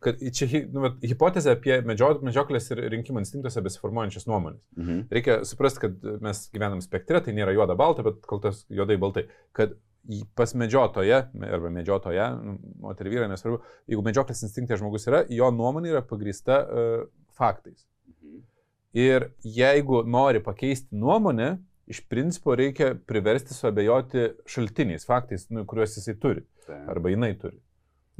kad čia nu, vat, hipotezė apie medžio, medžioklės ir rinkimų instinktuose besiformuojančias nuomonės. Mhm. Reikia suprasti, kad mes gyvenam spektre, tai nėra juoda balta, bet kol tas juodai baltai. Kad pas medžiotoje, arba medžiotoje, nu, moterį vyrą, nesvarbu, jeigu medžioklės instinktas žmogus yra, jo nuomonė yra pagrįsta uh, faktais. Mhm. Ir jeigu nori pakeisti nuomonę, iš principo reikia priversti suabejoti šaltiniais, faktais, nu, kuriuos jisai turi, Taip. arba jinai turi.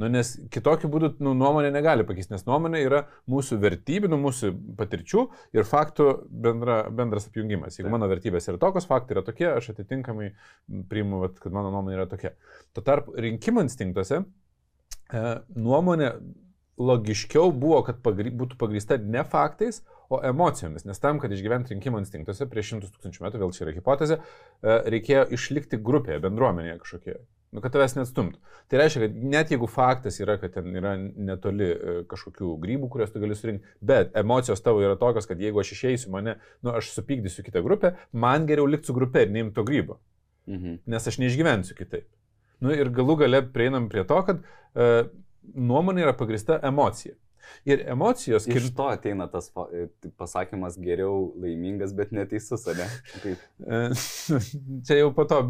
Nu, nes kitokiu būdu nu, nuomonė negali pakeisti, nes nuomonė yra mūsų vertybių, nu, mūsų patirčių ir faktų bendra, bendras apjungimas. Jeigu mano vertybės yra tokios, faktai yra tokie, aš atitinkamai priimu, vat, kad mano nuomonė yra tokia. Tuo tarpu rinkimų instinktuose e, nuomonė logiškiau buvo, kad pagry, būtų pagrįsta ne faktais, o emocijomis. Nes tam, kad išgyventi rinkimų instinktuose prieš šimtus tūkstančių metų, vėl čia yra hipotezė, e, reikėjo išlikti grupėje, bendruomenėje kažkokioje. Nu, kad tavęs neatstumtų. Tai reiškia, kad net jeigu faktas yra, kad ten yra netoli e, kažkokių grybų, kuriuos tu gali surinkti, bet emocijos tavo yra tokios, kad jeigu aš išeisiu, mane, nu, aš supykdysiu kitą grupę, man geriau likti su grupė ir neimti to grybo Mhm. nes aš neišgyvensiu kitaip. Nu, ir galų gale prieinam prie to, kad e, nuomonė yra pagrista emocija. Ir emocijos, Iš kaip to ateina tas e, pasakymas geriau laimingas, bet neteisus, ne? Kaip, E, Čia jau po to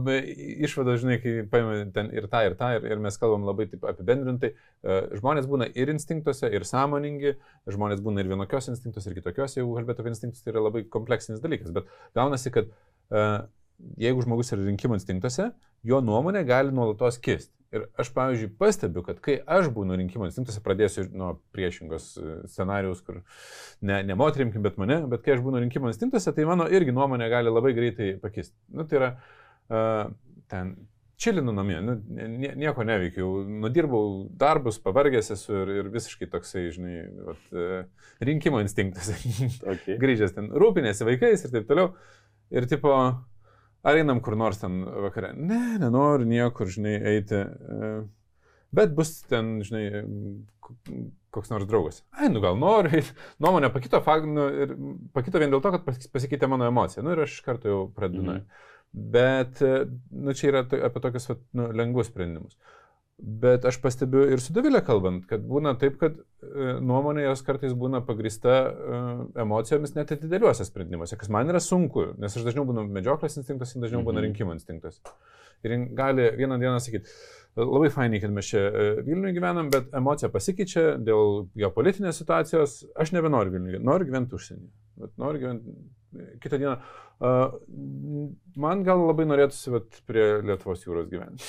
išvada, žinai, kai paėmė ten ir tą, ir tą, ir, ir mes kalbam labai taip apibendrintai. E, Žmonės būna ir instinktuose, ir sąmoningi, žmonės būna ir vienokios instinktuose, ir kitokios, jeigu kalbėtų apie instinktus, tai yra labai kompleksinis dalykas. Bet gaunasi, kad jeigu žmogus yra rinkimų instinktuose, jo nuomonė gali nuolatos kisti. Ir aš, pavyzdžiui, pastebiu, kad kai aš būnu rinkimų instinktuose, pradėsiu nuo priešingos e, scenarius, kur ne, ne moterimkim, bet mane, bet kai aš būnu rinkimų instinktuose, tai mano irgi nuomonė gali labai greitai pakisti. Nu, tai yra uh, ten čilinu namie, nu, nie, nieko neveikiau, nudirbau darbus, pavargęs esu ir, ir visiškai toksai, žinai, vat, uh, rinkimo instinktas. okay. Grįžęs ten, rūpinėsi vaikais ir taip toliau. Ir tipo, ar einam kur nors ten vakare? Ne, nenoriu niekur, žinai, eiti. e, Bet bus ten, žinai, koks nors draugas. Ai, nu gal noriu. eit. Nuomonė pakito, fakt, nu, ir pakito vien dėl to, kad pas- pasikeitė mano emocija. Nu ir aš iš karto jau pradedu. Mhm. Bet, e, nu, čia yra apie tokius nu, lengvus sprendimus. Bet aš pastebiu ir su Davilė kalbant, kad būna taip, kad e, nuomonė jos kartais būna pagrista e, emocijomis net ir dideliuose sprendimuose, kas man yra sunku, nes aš dažniau būnu medžioklės instinktas, dažniau būna Mhm. rinkimų instinktas. Ir gali vieną dieną sakyti, labai fainai, kad mes čia e, Vilniuje gyvenam, bet emocija pasikeičia dėl geopolitinės situacijos, aš nebenoriu Vilniuje, noriu gyventi užsienyje. Bet noriu gyventi kitą dieną. Uh, man gal labai norėtųsi vat, prie Lietuvos jūros gyventi.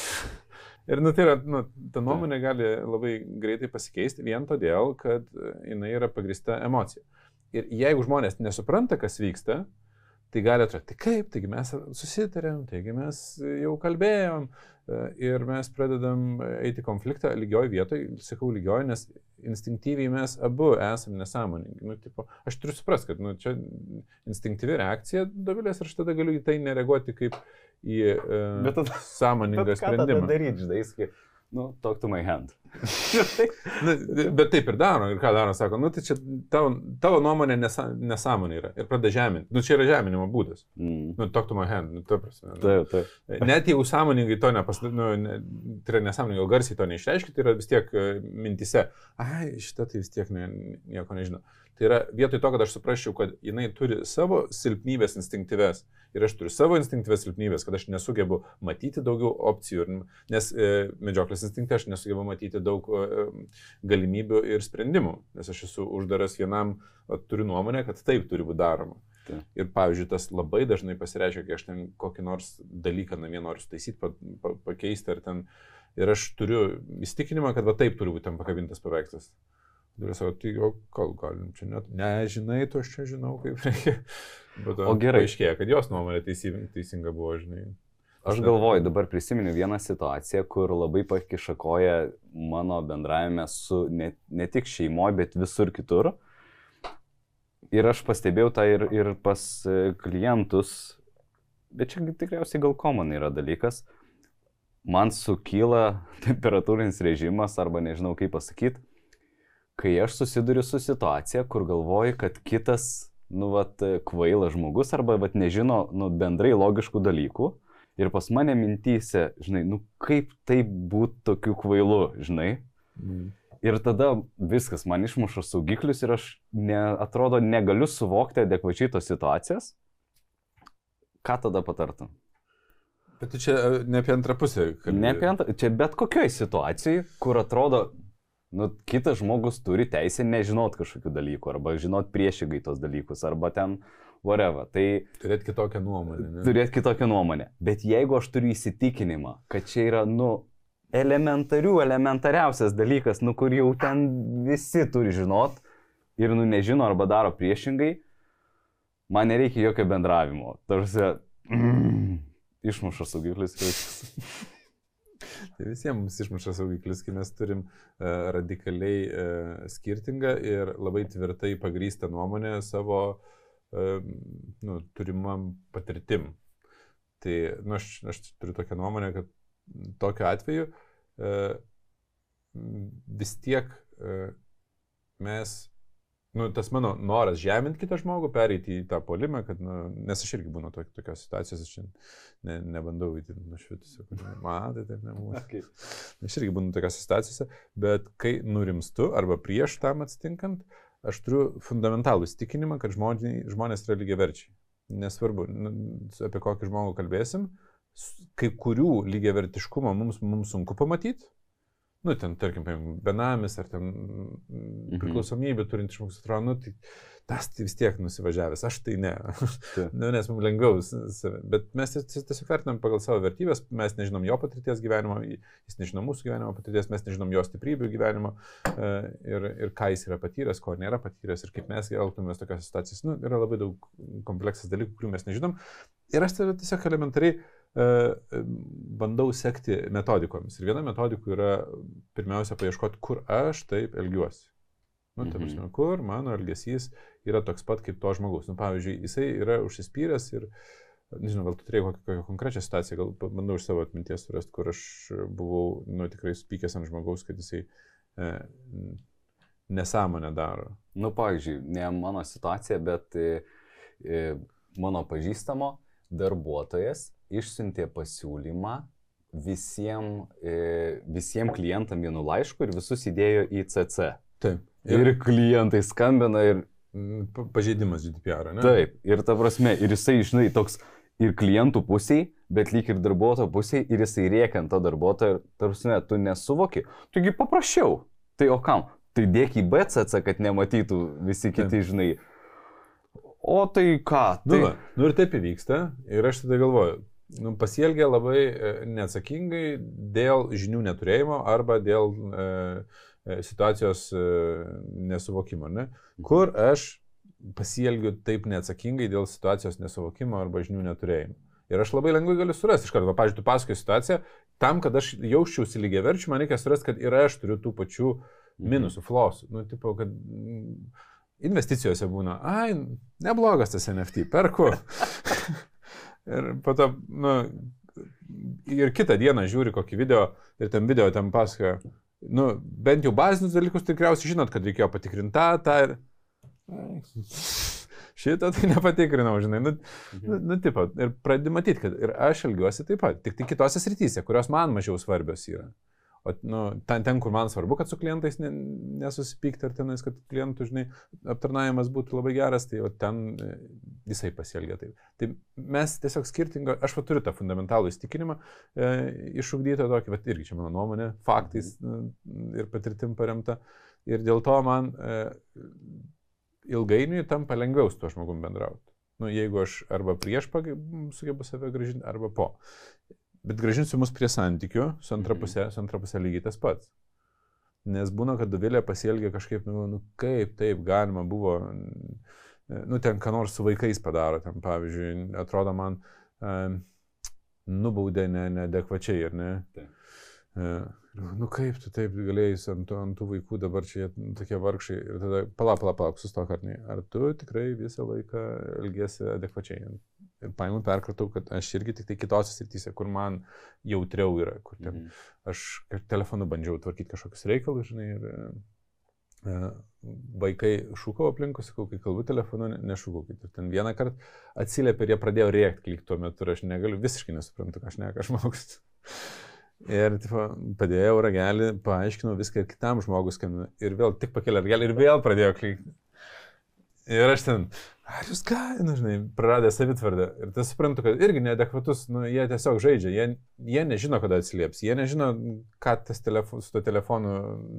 Ir nu, tai yra, nu, ta nuomonė gali labai greitai pasikeisti vien todėl, kad jinai yra pagrista emocija. Ir jeigu žmonės nesupranta, kas vyksta, tai gali atrasti, kaip, taigi mes susitarėm, taigi mes jau kalbėjom e, ir mes pradedam eiti konfliktą lygioj vietoj, sakau lygioj, nes instinktyviai mes abu esame nesąmoningi. Nu, tipo, aš turiu suprasti, kad nu, čia instinktyvi reakcija dovilės ir aš tada galiu į tai nereaguoti kaip į e, Bet tada- sąmoningą Bet ką sprendimą. daryti, žinai, sakai, nu, talk to my hand. Na, bet taip ir daro. Ir ką daro, sako, nu tai čia tavo, tavo nuomonė nesa, nesąmonė yra. Ir pradeda žeminti. Nu čia yra žeminimo būdas. Mm. Nu, talk to my hand, nu, ta prasme. Nu. Taip, taip. Net jeigu sąmoningai to nepas... Nu, ne, tai yra nesąmoningai, o garsiai to neišreiškia, tai yra vis tiek e, mintise. Ai, šitą tai vis tiek ne, nieko nežinau. Tai yra vietoj to, kad aš suprasčiau, kad jinai turi savo silpnybės instinktyves ir aš turiu savo instinktyves silpnybės, kad aš nesugebu matyti daugiau opcijų, nes e, medžioklės instinkte aš nesugebu matyti daug e, galimybių ir sprendimų, nes aš esu uždaras vienam, turiu nuomonę, kad taip turi būti daroma. Taip. Ir pavyzdžiui, tas labai dažnai pasireiškia, kai aš ten kokį nors dalyką namie noriu sutaisyti, pa, pa, pakeisti ar ten. Ir aš turiu įstikinimą, kad va taip turi būti ten pakabintas paveikslas. Savo, tai o gal galim čia net, nežinai, tu aš čia žinau, kaip reikia. Bet O gerai. Aiškėja, kad jos nuomonė teisinga, teisinga buvo, žinai. Aš galvoju, dabar prisiminiau vieną situaciją, kur labai pakiša koja mano bendravime su ne, ne tik šeimoje, bet visur kitur. Ir aš pastebėjau tą ir, ir pas e, klientus, bet čia tikriausiai gal common yra dalykas. Man sukyla temperatūrinis režimas, arba nežinau kaip pasakyti, kai aš susiduriu su situacija, kur galvoju, kad kitas, nu, vat, kvailas žmogus, arba, vat, nežino, nu, bendrai logiškų dalykų. Ir pas mane mintyse, žinai, nu kaip tai būtų tokiu kvailu, žinai. Mm. ir tada viskas, man išmuša saugiklius ir aš, ne, atrodo, negaliu suvokti adekvačiai tos situacijas. Ką tada patartum? Bet čia e, ne apie antrą pusę. Kalbė. Ne apie antrą, čia bet kokioj situacijai, kur atrodo, nu, kitas žmogus turi teisę nežinot kažkokių dalykų, arba žinot priešingai tos dalykus, arba ten whatever. Tai turėti kitokią nuomonę. Ne? Turėti kitokią nuomonę. Bet jeigu aš turiu įsitikinimą, kad čia yra, nu, elementarių, elementariausias dalykas, nu, kur jau ten visi turi žinot ir, nu, nežino arba daro priešingai, man nereikia jokio bendravimo. Tarsi, mm, išmuša saugiklis. Tai visiems mums išmuša saugiklis, kai mes turim uh, radikaliai uh, skirtingą ir labai tvirtai pagrįstą nuomonę savo uh, nu, turimam patirtim. Tai nu, aš, aš turiu tokią nuomonę, kad tokiu atveju uh, vis tiek uh, mes nu, tas mano noras žeminti kitą žmogų, pereiti į tą polimą, kad, nu, nes aš irgi būnu to, tokios situacijos, aš ne, nebandau įti nušvitusiu, man tai taip nebūna. Okay. Aš irgi būnu tokiose situacijose, bet kai nurimstu arba prieš tam atsitinkant, aš turiu fundamentalų įstikinimą, kad žmonės, žmonės yra lygiai verčiai. Nesvarbu, nu, apie kokį žmogų kalbėsim, kai kurių lygiai vertiškumą mums, mums sunku pamatyti, nu, ten, tarkim, benamis ar ten mhm. priklausomybė turintis žmogus atrodo, nu, tai tas tai vis tiek nusivažiavęs, aš tai ne. nu, nes mums lengviau, bet mes tiesiog vertinam pagal savo vertybės, mes nežinom jo patirties gyvenimo, jis nežinom mūsų gyvenimo patirties, mes nežinom jo stiprybių gyvenimo e, ir, ir ką jis yra patyręs, ko nėra patyręs ir kaip mes elgtumės tokios situacijos. Nu, yra labai daug kompleksas dalykų, kurių mes nežinom. Ir aš tai tiesiog elementariai bandau sekti metodikomis. Ir viena metodikų yra pirmiausia paieškoti, kur aš taip elgiuosi. Nu, tai prasme, kur mano elgesys yra toks pat kaip to žmogus. Nu, pavyzdžiui, jisai yra užsispyręs ir, nežinau, gal tu turėjai kokią, kokią konkrečią situaciją, gal bandau iš savo atminties surasti, kur aš buvau, nu, tikrai supykęs ant žmogaus, kad jisai e, nesąmonę daro. Nu, pavyzdžiui, ne mano situacija, bet e, e, mano pažįstamo darbuotojas išsiuntė pasiūlymą visiems e, visiem klientam vienu laišku ir visus įdėjo į CC. Taip. Ir, ir klientai skambina ir... Mm, pažeidimas GDPR, ne? Taip. Ir ta prasme, ir jisai, žinai, toks ir klientų pusiai, bet lyg ir darbuotojo pusiai, ir jisai rėkia ant to darbuotojo, ir tarsi, tu nesuvoki, taigi paprašiau. Tai o kam? Tai dėk į BCC, kad nematytų visi kiti, Taip. žinai. O tai ką? Tai... Nu, va, nu ir taip įvyksta. Ir aš tada galvoju, nu, pasielgė labai e, neatsakingai dėl žinių neturėjimo arba dėl e, e situacijos e, nesuvokimo. Ne? Mhm. Kur aš pasielgiu taip neatsakingai dėl situacijos nesuvokimo arba žinių neturėjimo. Ir aš labai lengvai galiu surasti iš karto. Pavyzdžiui, tu pasakoji situaciją, tam, kad aš jausčiausi lygiai verčiu, man reikia surasti, kad ir aš turiu tų pačių mhm. minusų, flosų. Nu, tipo, kad investicijose būna, ai, neblogas tas NFT, perku. Ir po to, nu, ir kitą dieną žiūri kokį video ir tam video tam pasakoja, nu, bent jau bazinius dalykus tikriausiai žinot, kad reikėjo patikrinti tą, tą ir... Šitą tai nepatikrinau, žinai, nu, mhm. nu, nu tipo, ir pradedi matyti, kad ir aš elgiuosi taip pat, tik tai kitose srityse, kurios man mažiau svarbios yra. O nu, ten, ten, kur man svarbu, kad su klientais ne, nesusipykti ar tenais, kad klientų, žinai, aptarnavimas būtų labai geras, tai ten e, jisai pasielgia taip. Tai mes tiesiog skirtingo, aš va turiu tą fundamentalų įstikinimą e, išugdytą tokį, bet irgi čia mano nuomonė, faktais mhm. ir patirtim paremta. Ir dėl to man e, ilgainiui tampa lengviau su tuo žmogum bendrauti. Nu, jeigu aš arba prieš sugebu save gražinti, arba po. Bet gražinsiu mus prie santykių, su antra mhm. pusė, su antra pusė lygiai tas pats. Nes būna, kad Dovilė pasielgia kažkaip, nu, nu kaip taip galima buvo, nu ten ką nors su vaikais padaro, ten pavyzdžiui, atrodo man, um, nubaudė neadekvačiai, ar ne? Taip. Uh, nu kaip tu taip galėjai ant, ant tų vaikų dabar čia nu, tokie vargšai ir tada palauk, palauk, palauk, sustok ar ne. Ar tu tikrai visą laiką elgėsi adekvačiai? Ir paimu perkratau, kad aš irgi tik tai kitose srityse, kur man jautriau yra, kur ten, mhm. aš telefonu bandžiau tvarkyti kažkokius reikalus, žinai, ir e, vaikai šūkavo aplinkui, sakau, kai kalbu telefonu, nešūkaukit. Ir ten vieną kartą atsiliepė ir jie pradėjo rėkti, lyg tuo metu ir aš negaliu, visiškai nesuprantu, ką aš neka žmogus. Ir tipo, padėjau ragelį, paaiškinau viską ir kitam žmogus. Ir vėl tik pakėlė ragelį ir vėl pradėjo klikti. Ir aš ten, ar jūs ką, nu, žinai, praradė savitvardą. Ir tas suprantu, kad irgi neadekvatus, nu, jie tiesiog žaidžia, jie, jie nežino, kada atsilieps, jie nežino, ką tas telefo, su to telefonu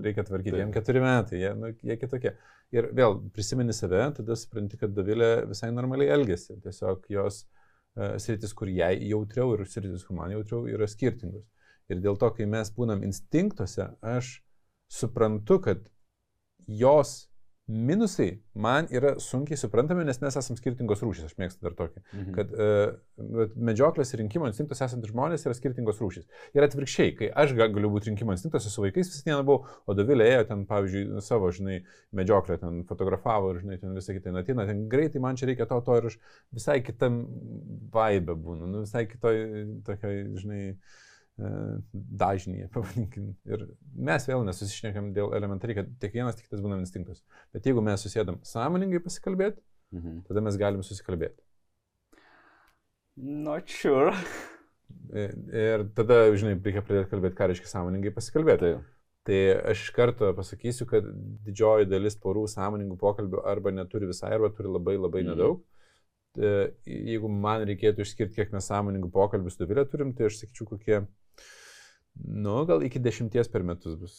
reikia tvarkyti, jiems keturi metai, jie, nu, jie kitokie. Ir vėl prisimeni save, tada supranti, kad Davilė visai normaliai elgesi. Tiesiog jos uh, sritis, kur jai jautriau ir sritis, kur man jautriau, yra skirtingos. Ir dėl to, kai mes būnam instinktuose, aš suprantu, kad jos minusai man yra sunkiai suprantami, nes mes esame skirtingos rūšys, aš mėgstu dar tokį. Mhm. Kad uh, medžioklės ir rinkimo instinktas esantys žmonės yra skirtingos rūšys. Ir atvirkščiai, kai aš galiu būti rinkimo instinktas su vaikais visą dieną buvau, o Dovilė ėjo ten, pavyzdžiui, savo, žinai, medžioklę ten fotografavo ir, žinai, ten visą kitą natina, ten greitai man čia reikia to, to ir aš visai kitam vaibė būnu, nu, visai kitoj, tokiai, žinai, uh, dažnyje, pavadinkim. Ir mes vėl nesusišnekam dėl elementariai, kad tiek vienas, tiek kitas būna instinktas. Bet jeigu mes susėdam sąmoningai pasikalbėti, mhm. tada mes galim susikalbėti. Not sure. Ir, ir tada, žinai, reikia pradėti kalbėti, ką reiškia sąmoningai pasikalbėti. Tai. Tai aš iš karto pasakysiu, kad didžioji dalis porų sąmoningų pokalbių arba neturi visai, arba turi labai labai mhm. nedaug. E, jeigu man reikėtų išskirti, kiek mes sąmoningų pokalbių su Davilė turim, tai aš sakyčiau, kokie Nu, gal iki dešimties per metus bus.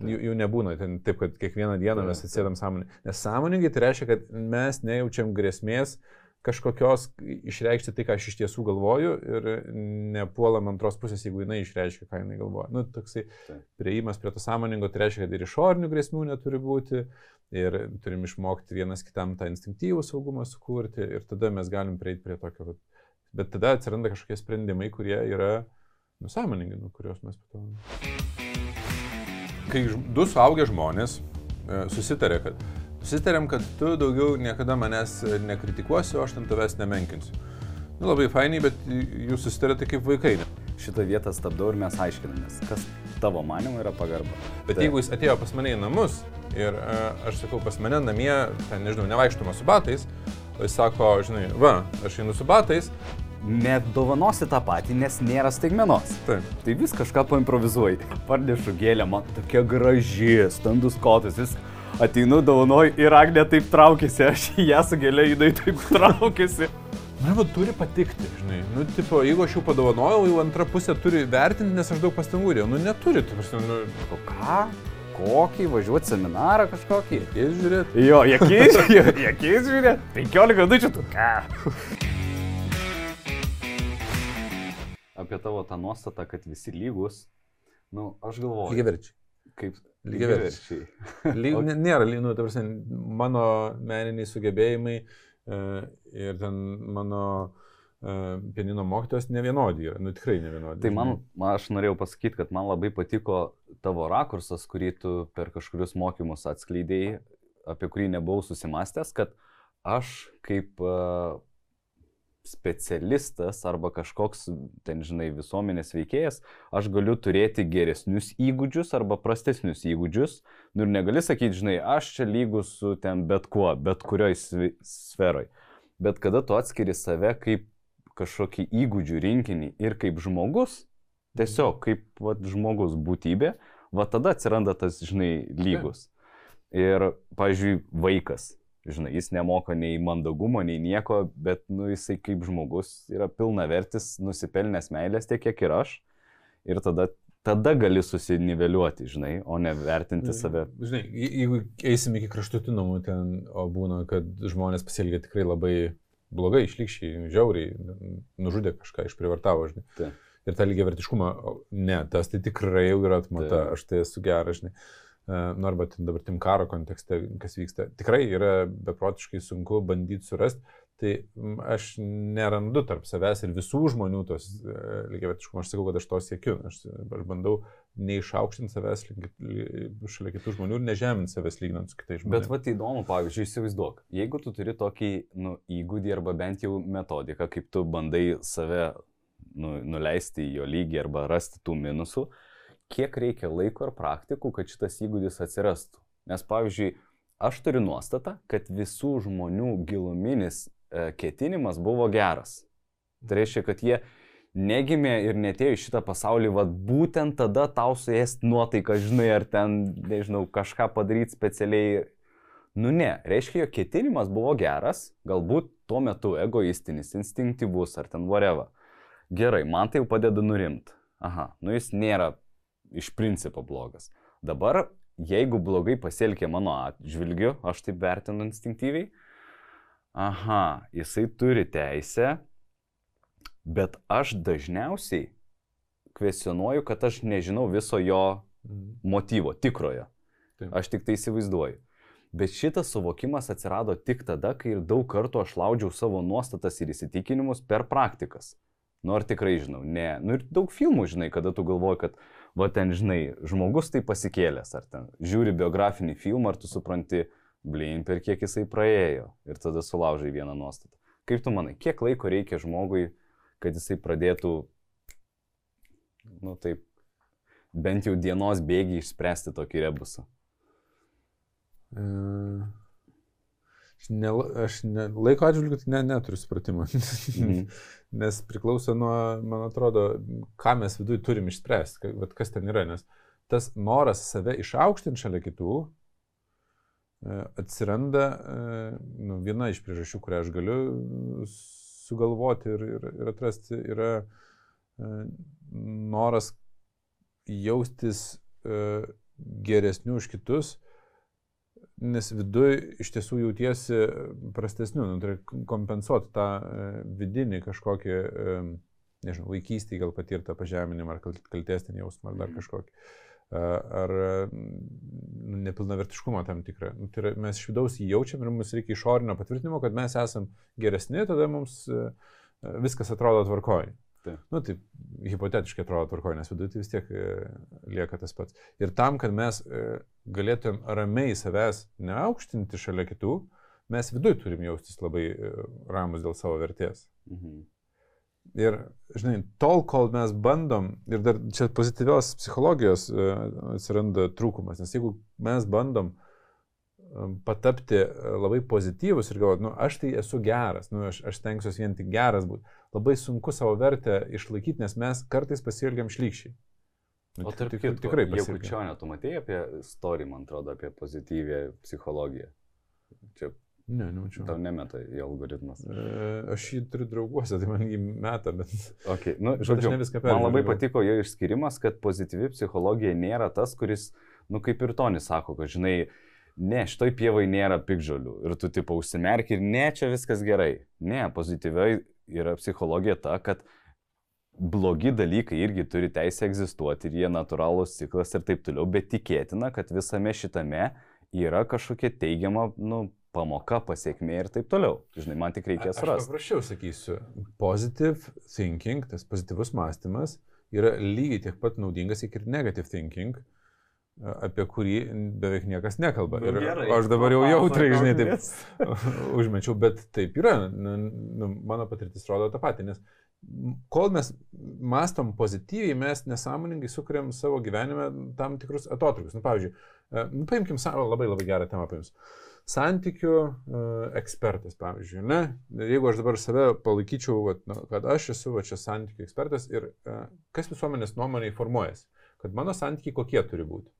Jų, jų nebūna ten taip, kad kiekvieną dieną mes atsėdam sąmoningai. Nes sąmoningai tai reiškia, kad mes nejaučiam grėsmės kažkokios išreikšti tai, ką aš iš tiesų galvoju ir nepuolam antros pusės, jeigu jinai išreiškia, ką jinai galvoja. Nu, toksai prieimas prie to sąmoningo tai reiškia, kad ir išorinių grėsmių neturi būti ir turim išmokti vienas kitam tą instinktyvų saugumą sukurti ir tada mes galim prieiti prie tokio. Bet tada atsiranda kažkokie sprendimai, kurie yra nusąmoningi, nuo kurios mes pato. Kai du suaugę žmonės e, susitarė, kad susitarėm, kad tu daugiau niekada manęs nekritikuosi, o aš ten tavęs nemenkinsiu. Nu, labai fainai, bet jūs susitarėte kaip vaikai. Šitą vietą stabdau ir mes aiškinamės, kas tavo manimo yra pagarba. Bet tai. jeigu jis atėjo pas mane į namus ir uh, aš sakau, pas mane namie, ten nežinau, nevaikštama su batais, o jis sako, žinai, va, aš einu su batais, nedovanosi tą patį, nes nėra staigmenos. Taip. Tai vis kažką paimprovizuoji. Parnešu gėlę, man tokia graži, standus kotas, vis ateinu, dovanoju ir Agnė taip traukėsi, aš ją su gėlė jinai taip traukėsi. Man jau turi patikti, žinai. Nu, tipo, jeigu aš jau padovanojau, jau antra pusė turi vertinti, nes aš daug pastangų dėjau. Nu, neturi, tu prasme, nu... Ką? Kokį, važiuoti seminarą kažkokį? Jekės žiūrėti. Jo, jekės, jekės žiūrėti. 15 minučių tu ką? Apie tavo tą nuostatą, kad visi lygus, nu, aš galvoju. Lygiaverčiai. Kaip lygiaverčiai. Lyg, nėra, nu, ta prasme, mano meniniai sugebėjimai e, ir ten mano e, pianino mokytojas ne vienodi yra, nu tikrai ne vienodi. Tai man, man, aš norėjau pasakyti, kad man labai patiko tavo rakursas, kurį tu per kažkurius mokymus atskleidėjai, apie kurį nebuvau susimastęs, kad aš kaip uh, specialistas arba kažkoks, ten žinai, visuomenės veikėjas, aš galiu turėti geresnius įgūdžius arba prastesnius įgūdžius. Nu ir negali sakyti, žinai, aš čia lygus su ten bet kuo, bet kurioj sferoj. Bet kada tu atskiri save kaip kažkokį įgūdžių rinkinį ir kaip žmogus, tiesiog kaip vat, žmogus būtybė, va tada atsiranda tas, žinai, lygus. Ir, pavyzdžiui, vaikas žinai, jis nemoka nei mandagumo, nei nieko, bet, nu, jisai kaip žmogus yra pilna vertis, nusipelnęs meilės tiek, kiek ir aš. Ir tada, tada gali susiniveliuoti, žinai, o ne vertinti save. Žinai, jeigu eisim iki kraštutinumų ten, o būna, kad žmonės pasielgia tikrai labai blogai, išlikščiai, žiauriai, nužudė kažką, išprivartavo, žinai. Tai. Ir tą lygiai vertiškumą, ne, tas tai tikrai jau yra atmata, tai. aš tai esu geras, žinai. E, nu arba dabar tim karo kontekste, kas vyksta, tikrai yra beprotiškai sunku bandyti surasti, tai aš nerandu tarp savęs ir visų žmonių tos e, lygiavertiškumo, aš sakau, kad aš to siekiu, aš, aš bandau neišaukštinti savęs šalia kitų žmonių ir nežeminti savęs lyginant su kitais žmonėmis. Bet va tai įdomu, pavyzdžiui, įsivaizduok, jeigu tu turi tokį nu, įgūdį arba bent jau metodiką, kaip tu bandai save nu, nuleisti į jo lygį arba rasti tų minusų, uh, kiek reikia laiko ir praktikų, kad šitas įgūdis atsirastų. Nes pavyzdžiui, aš turiu nuostatą, kad visų žmonių giluminis e, ketinimas buvo geras. Tai reiškia, kad jie negimė ir netėjo į šitą pasaulį, vad būtent tada tau suėst nuotaiką, žinai, ar ten, nežinau, kažką padaryti specialiai. Nu ne, reiškia, jo ketinimas buvo geras, galbūt tuo metu egoistinis, instinktyvus ar ten whatever. Gerai, man tai jau padeda nurimti. Aha, nu jis nėra iš principo blogas. Dabar, jeigu blogai pasielgė mano atžvilgiu, aš taip vertinu instinktyviai, aha, jisai turi teisę bet aš dažniausiai kvesionuoju, kad aš nežinau viso jo mhm. motyvo, tikrojo. Taip. Aš tik tai įsivaizduoju. Bet šitas suvokimas atsirado tik tada, kai ir daug kartų aš laudžiau savo nuostatas ir įsitikinimus per praktikas. Nu ar tikrai žinau, ne. Nu ir daug filmų žinai, kada tu galvoji, kad, va ten žinai, žmogus tai pasikėlęs, ar ten žiūri biografinį filmą, ar tu supranti, blin, per kiek jisai praėjo ir tada sulaužai vieną nuostatą. Kaip tu manai, kiek laiko reikia žmogui kad jisai pradėtų, nu taip, bent jau dienos bėgiai išspręsti tokį rebusą? E, aš, ne, aš ne, laiko atžvilgiu tai ne, neturiu supratimo. Mhm. nes priklauso nuo, man atrodo, ką mes viduje turim išspręsti, kas ten yra. Nes tas noras save išaukštinti šalia kitų e, atsiranda e, nu, viena iš priežasčių, kurią aš galiu sugalvoti ir, ir, ir atrasti, yra e, noras jaustis geresniu už kitus, nes viduje iš tiesų jautiesi prastesniu, nu, tai kompensuoti tą e, vidinį kažkokį, nežinau, vaikystėje gal patirtą pažeminimą ar kaltės ten jausmą ar dar mhm. kažkokį ar nu, nepilnavertiškumą tam tikrą. Nu, tai yra, mes iš vidaus jį jaučiam ir mums reikia išorinio patvirtinimo, kad mes esam geresni, tada mums viskas atrodo tvarkoj. Tai. Nu, tai hipotetiškai atrodo tvarkoj, nes viduje tai vis tiek lieka tas pats. Ir tam, kad mes galėtumėm ramiai savęs neaukštinti šalia kitų, mes viduje turim jaustis labai ramus dėl savo vertės. Mhm. Ir, žinai, tol, kol mes bandom, ir dar čia pozityvios psichologijos e, atsiranda trūkumas, nes jeigu mes bandom e, patapti e, labai pozityvus ir galvoti, nu, aš tai esu geras, nu, aš, aš tenksiuosi vien tik geras būti, labai sunku savo vertę išlaikyti, nes mes kartais pasielgiam šlykščiai. Nu, o tarp kitko, tikrai. Jeigu čia netu matėjai apie story, man atrodo, apie pozityvę psichologiją. Čia Ne, nemačiau. Tau nemeta į algoritmas. E, aš jį turiu drauguose, tai man jį meta, bet... Okay. Nu, žodžiu, man labai patiko jo išskirimas, kad pozityvi psichologija nėra tas, kuris, nu kaip ir Tonis sako, kad žinai, ne, šitoj pievai nėra pikžolių. Ir tu tipo užsimerki ir ne, čia viskas gerai. Ne, pozityviai yra psichologija ta, kad blogi dalykai irgi turi teisę egzistuoti ir jie natūralūs ciklas ir taip toliau, bet tikėtina, kad visame šitame yra kažkokia teigiama, nu, pamoka, pasiekmė ir taip toliau. Žinai, man tik reikės surasti. Aš paprasčiau sakysiu, positive thinking, tas pozityvus mąstymas yra lygiai tiek pat naudingas, kiek ir negative thinking, apie kurį beveik niekas nekalba. Nu, ir gerai, aš dabar jau jautriai, žinai, taip užmečiau, bet taip yra. Nu, nu, mano patirtis rodo tą patį, nes kol mes mastom pozityviai, mes nesąmoningai sukuriam savo gyvenime tam tikrus atotrukius. Nu, pavyzdžiui, nu, paimkim savo labai labai gerą temą. Uh, santykių uh, ekspertas, pavyzdžiui, ne? Jeigu aš dabar save palaikyčiau, vat, nu, kad aš esu va, čia santykių ekspertas ir uh, kas visuomenės nuomonėje formuojasi, kad mano santykiai kokie turi būti.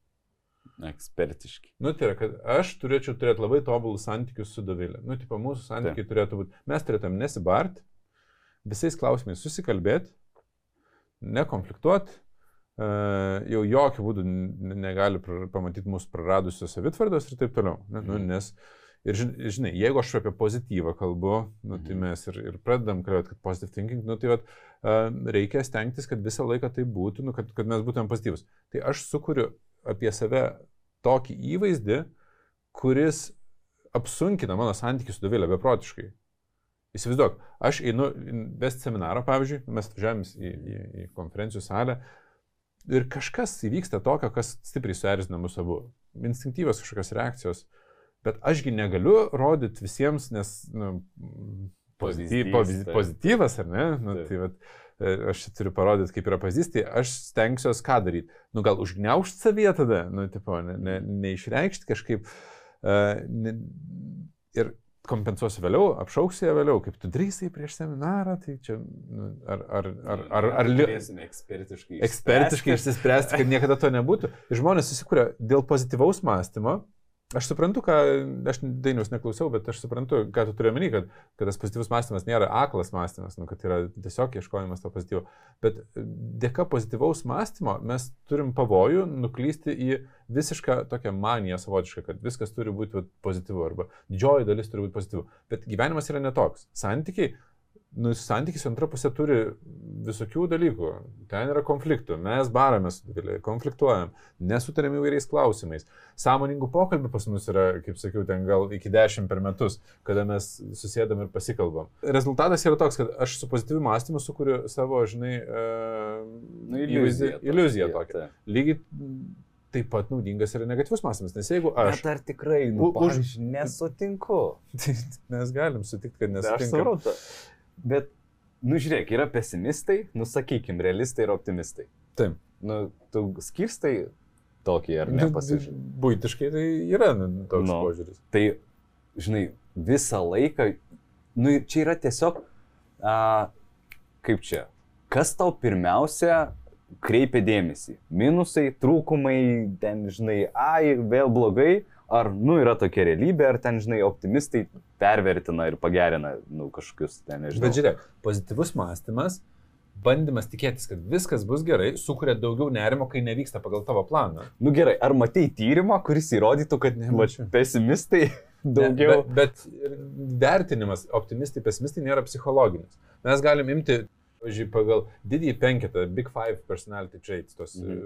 Ekspertiški. Nu, tai yra, kad aš turėčiau turėti labai tobulus santykius su Dovilė. Nu, tipo, mūsų santykiai tai. turėtų būti, mes turėtum nesibart, visais klausimais susikalbėti, nekonfliktuoti, jau jokių būdų negali pamatyti mūsų praradusios savitvardos ir taip toliau. Ne, nu, mhm. nes, ir žinai, jeigu aš apie pozityvą kalbu, nu, tai mhm. mes ir, ir pradedam kalbėti, kad positive thinking, nu, tai vat, reikia stengtis, kad visą laiką tai būtų, nu, kad, kad mes būtumėm pozityvus. Tai aš sukuriu apie save tokį įvaizdį, kuris apsunkina mano santykių su Dovilė beprotiškai. Įsivaizduok, aš einu vesti seminarą, pavyzdžiui, mes važiavame į, į, į konferencijų salę, Ir kažkas įvyksta tokio, kas stipriai suerzina mus abu. Instinktyvios kažkokios reakcijos. Bet ašgi negaliu rodyti visiems, nes nu, pozityv, pozityv, pozityvas, ar ne? Nu, tai e, aš turiu parodyti, kaip yra pavyzdys, tai aš stengsiuosi ką daryti. Nu, gal užgneušti savyje tada, nu, tipo, ne, ne, neišreikšti kažkaip. Uh, ne, ir kompensuosiu vėliau, apšauksiu ją vėliau, kaip tu drįsai prieš seminarą, tai čia nu, ar, ar, ar, ar, ar, li... Ekspertiškai. ekspertiškai išsispręsti, kad niekada to nebūtų. Žmonės susikūrė dėl pozityvaus mąstymo. Aš suprantu, ką, aš dainius neklausiau, bet aš suprantu, ką tu turi omeny, kad, kad tas pozityvus mąstymas nėra aklas mąstymas, nu, kad yra tiesiog ieškojimas to pozityvo. Bet dėka pozityvaus mąstymo mes turim pavojų nuklysti į visišką tokią maniją savotišką, kad viskas turi būti pozityvu arba didžioji dalis turi būti pozityvu. Bet gyvenimas yra netoks. Santykiai nu, santykis antra pusė turi visokių dalykų. Ten yra konfliktų. Mes baramės, konfliktuojam, nesutarėm įvairiais klausimais. Sąmoningų pokalbių pas mus yra, kaip sakiau, ten gal iki dešimt per metus, kada mes susėdam ir pasikalbam. Rezultatas yra toks, kad aš su pozityviu mąstymu sukuriu savo, žinai, uh, Nu, iliuzija. įvaizdį- iliuziją tokia. tokią. Lygiai taip pat naudingas yra negatyvus mąstymas, nes jeigu aš... Bet ar tikrai, nu, už- nesutinku. Tai mes galim sutikti, kad nesutinkam. suprantu. Bet, nu žiūrėk, yra pesimistai, nu sakykim, realistai ir optimistai. Taip. Nu, tu skirstai tokį ar ne Nu, pasižiūrėjai. Būtiškai tai yra nu, toks Nu. požiūris. Tai, žinai, visą laiką, nu čia yra tiesiog, a, kaip čia, kas tau pirmiausia kreipia dėmesį? Minusai, trūkumai, ten, žinai, ai, vėl blogai, ar, nu, yra tokia realybė, ar ten, žinai, optimistai pervertina ir pagerina, nu, kažkokius, ten, nežinau. Bet žiūrėk, pozityvus mąstymas, bandymas tikėtis, kad viskas bus gerai, sukuria daugiau nerimo, kai nevyksta pagal tavo planą. Nu gerai, ar matei tyrimą, kuris įrodytų, kad Nemačiau. pesimistai daugiau... Ne, bet, bet vertinimas, optimistai, pesimistai nėra psichologinis. Mes galim imti, pavyzdžiui, pagal didįjį penketą, Big Five personality traits, tos Mhm.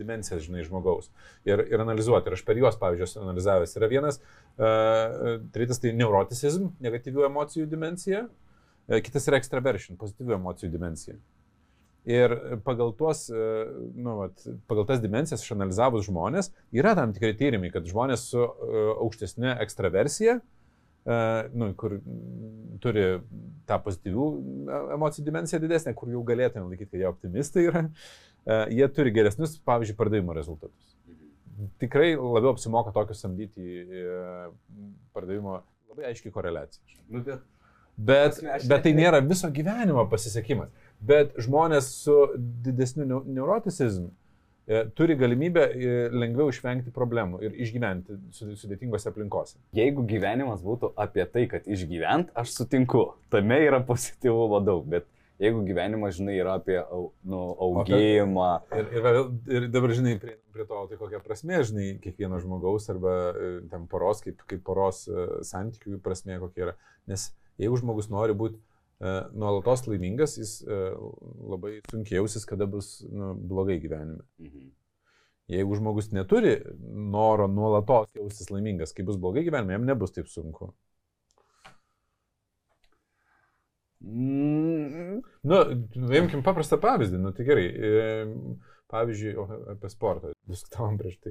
Dimensijas, žinai, žmogaus. Ir, ir analizuoti. Ir aš per juos, pavyzdžiui, analizavęs. Yra vienas, uh, trytas tai neuroticizm, negatyvių emocijų dimensija, uh, kitas yra extraversion, pozityvių emocijų dimensija. Ir pagal, tuos, e, nu, vat, pagal tas dimensijas išanalizavus žmonės, yra tam tikri tyrimai, kad žmonės su uh, aukštesnė ekstraversija, uh, nu, kur turi tą pozityvių e, emocijų dimensiją didesnę, kur jau galėtume laikyti, kad jie optimistai yra, uh, jie turi geresnius, pavyzdžiui, pardavimo rezultatus. Tikrai labiau apsimoka tokius samdyti e, pardavimo labai aiškiai koreliacija. Nu, bet... Bet, bet tai nėra viso gyvenimo pasisekimas. Bet žmonės su didesniu neu- neuroticizmu e, turi galimybę e, lengviau išvengti problemų ir išgyventi su- sudėtingose aplinkose. Jeigu gyvenimas būtų apie tai, kad išgyvent, aš sutinku, tame yra pozityvumo daug, bet jeigu gyvenimas, žinai, yra apie nu, augėjimą, Ir, ir, vėl- ir dabar, žinai, prie, prie to, tai kokia prasme, žinai, kiekvieno žmogaus arba e, ten poros, kaip, kaip poros e, santykių prasme kokia yra. Nes jeigu žmogus nori būti uh, nuolatos laimingas, jis uh, labai sunkiai jausis, kada bus nu, blogai gyvenime. mhm. Jeigu žmogus neturi noro nuolatos jaustis laimingas, kai bus blogai gyvenime, jam nebus taip sunku. mm, Nu, imkim paprastą pavyzdį, nu tai gerai. e, Pavyzdžiui, apie sportą diskutavom prieš tai.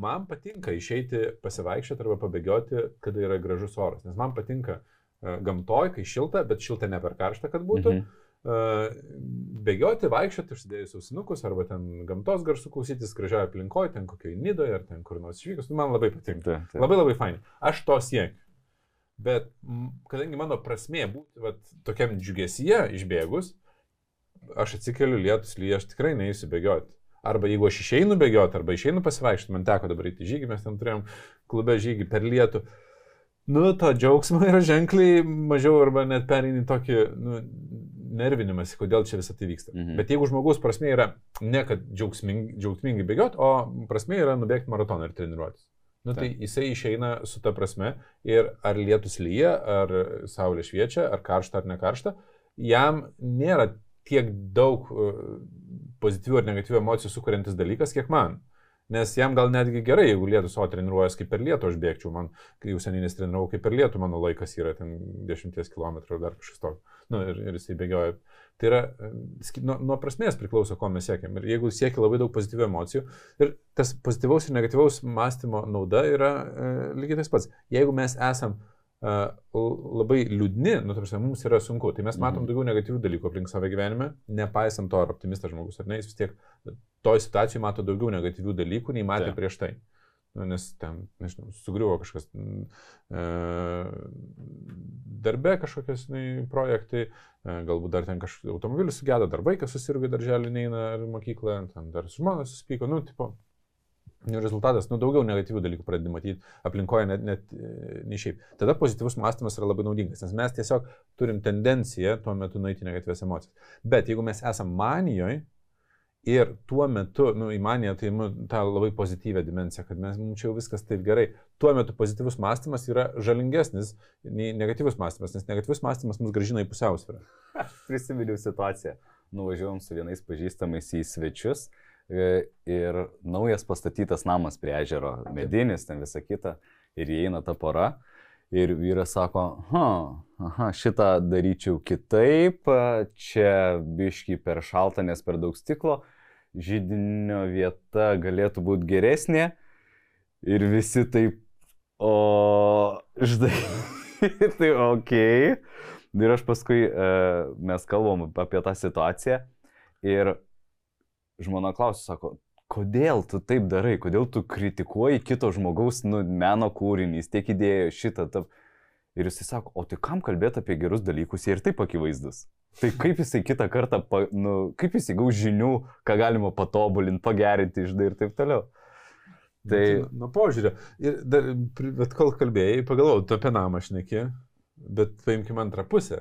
Man patinka išeiti pasivaikščioti arba pabėgioti, kada yra gražus oras. Nes man patinka gamtoj, kai šilta, bet šilta ne per karšta, kad būtų. Mhm. Mhm. Bėgioti, vaikščioti, užsidėjus ausinukus arba ten gamtos garsų klausytis gražioje aplinkoje, ten kokioje nidoje ar ten kur nors išvykus. Nu, man labai patinka. Taip, taip. Labai labai fainai. Aš to siekiu. Bet kadangi mano prasmė būti vat, tokiam džiugesyje išbėgus, aš atsikeliu lietus lyja, aš tikrai neįsiu bėgioti. Arba jeigu aš išeinu bėgioti, arba išeinu pasivaikščioti, man teko dabar įti žygį, mes ten turėjom klube žygį per lietų. Nu, to džiaugsmo yra ženkliai mažiau arba net pereini tokį nu, nervinimąsi, kodėl čia visą tai vyksta. Mhm. Bet jeigu žmogus prasme yra ne kad džiaugsmingai, džiaugsmingai bėgioti, o prasme yra nubėgti maratoną ir treniruotis. Nu, tai Taip. jisai išeina su ta prasme ir ar lietus lyja, ar saulė šviečia, ar karšta, ar nekaršta, jam nėra tiek daug uh, pozityvių ar negatyvių emocijų sukuriantis dalykas, kiek man. Nes jam gal netgi gerai, jeigu lietus, o treniruojas kaip per lietų, aš bėgčiau, man, kai jau seniai nesitreniravau, kaip per lietų, mano laikas yra ten 10 km ar dar kažkas tokio. Nu, ir, ir jisai bėgioja. Tai yra, nuo, nuo prasmės priklauso, ko mes siekiam. Ir jeigu siekia labai daug pozityvių emocijų, ir tas pozityvaus ir negatyvaus mąstymo nauda yra e, lygiai tas pats. Jeigu mes esam e, labai liūdni, nu, tarsi, mums yra sunku, tai mes matom Mhm. daugiau negatyvių dalykų aplink save gyvenime, nepaisant to, ar optimistas žmogus ar ne, jis vis tiek toj situacijoje mato daugiau negatyvių dalykų, nei matė Taip. prieš tai. nu, nes ten, nežinau, sugriuvo kažkas e, darbe kažkokias žinai, projektai, e, galbūt dar ten kažkoks automobilis sugėdo, dar vaikas susirgo darželį, neina ar mokyklą, ten dar su žmona susipyko, nu, tipo, Nu, rezultatas, nu, daugiau negatyvių dalykų pradedi matyti aplinkoje, net, net ne šiaip. Tada pozityvus mąstymas yra labai naudingas, nes mes tiesiog turim tendenciją tuo metu nueiti negatyvės emocijas. Bet jeigu mes esame manijoje ir tuo metu, nu, į maniją tai nu, tą labai pozityvę dimenciją, kad mes, mums čia jau viskas taip gerai, tuo metu pozityvus mąstymas yra žalingesnis nei negatyvus mąstymas, nes negatyvus mąstymas mus gražina į pusiausvyrą. Prisiminiau situaciją. Nuvažiavom su vienais pažįstamais į svečius E, ir naujas pastatytas namas prie ežero, medinis, ten visa kita, ir įeina ta pora. Ir vyras sako, ha, aha, šitą daryčiau kitaip, čia biški per šalta, nes per daug stiklo, žydinio vieta galėtų būti geresnė. Ir visi taip, o, žinai, tai ok. Ir aš paskui, e, mes kalbam apie tą situaciją. Ir žmona klausia, sako, kodėl tu taip darai, kodėl tu kritikuoji kito žmogaus nu, meno kūrinys, tiek idėjų šitą. Tap. Ir jisai sako, o tai kam kalbėti apie gerus dalykus, jie ir taip akivaizdus. Tai kaip jisai kitą kartą, pa, nu, kaip jisai gaus žinių, ką galima patobulinti, pagerinti, išdai ir taip toliau. Tai... Nuo požiūrio. Ir dar, bet kol kalbėjai, pagalvojau, tu apie namą šneki, bet paimkime antrą pusę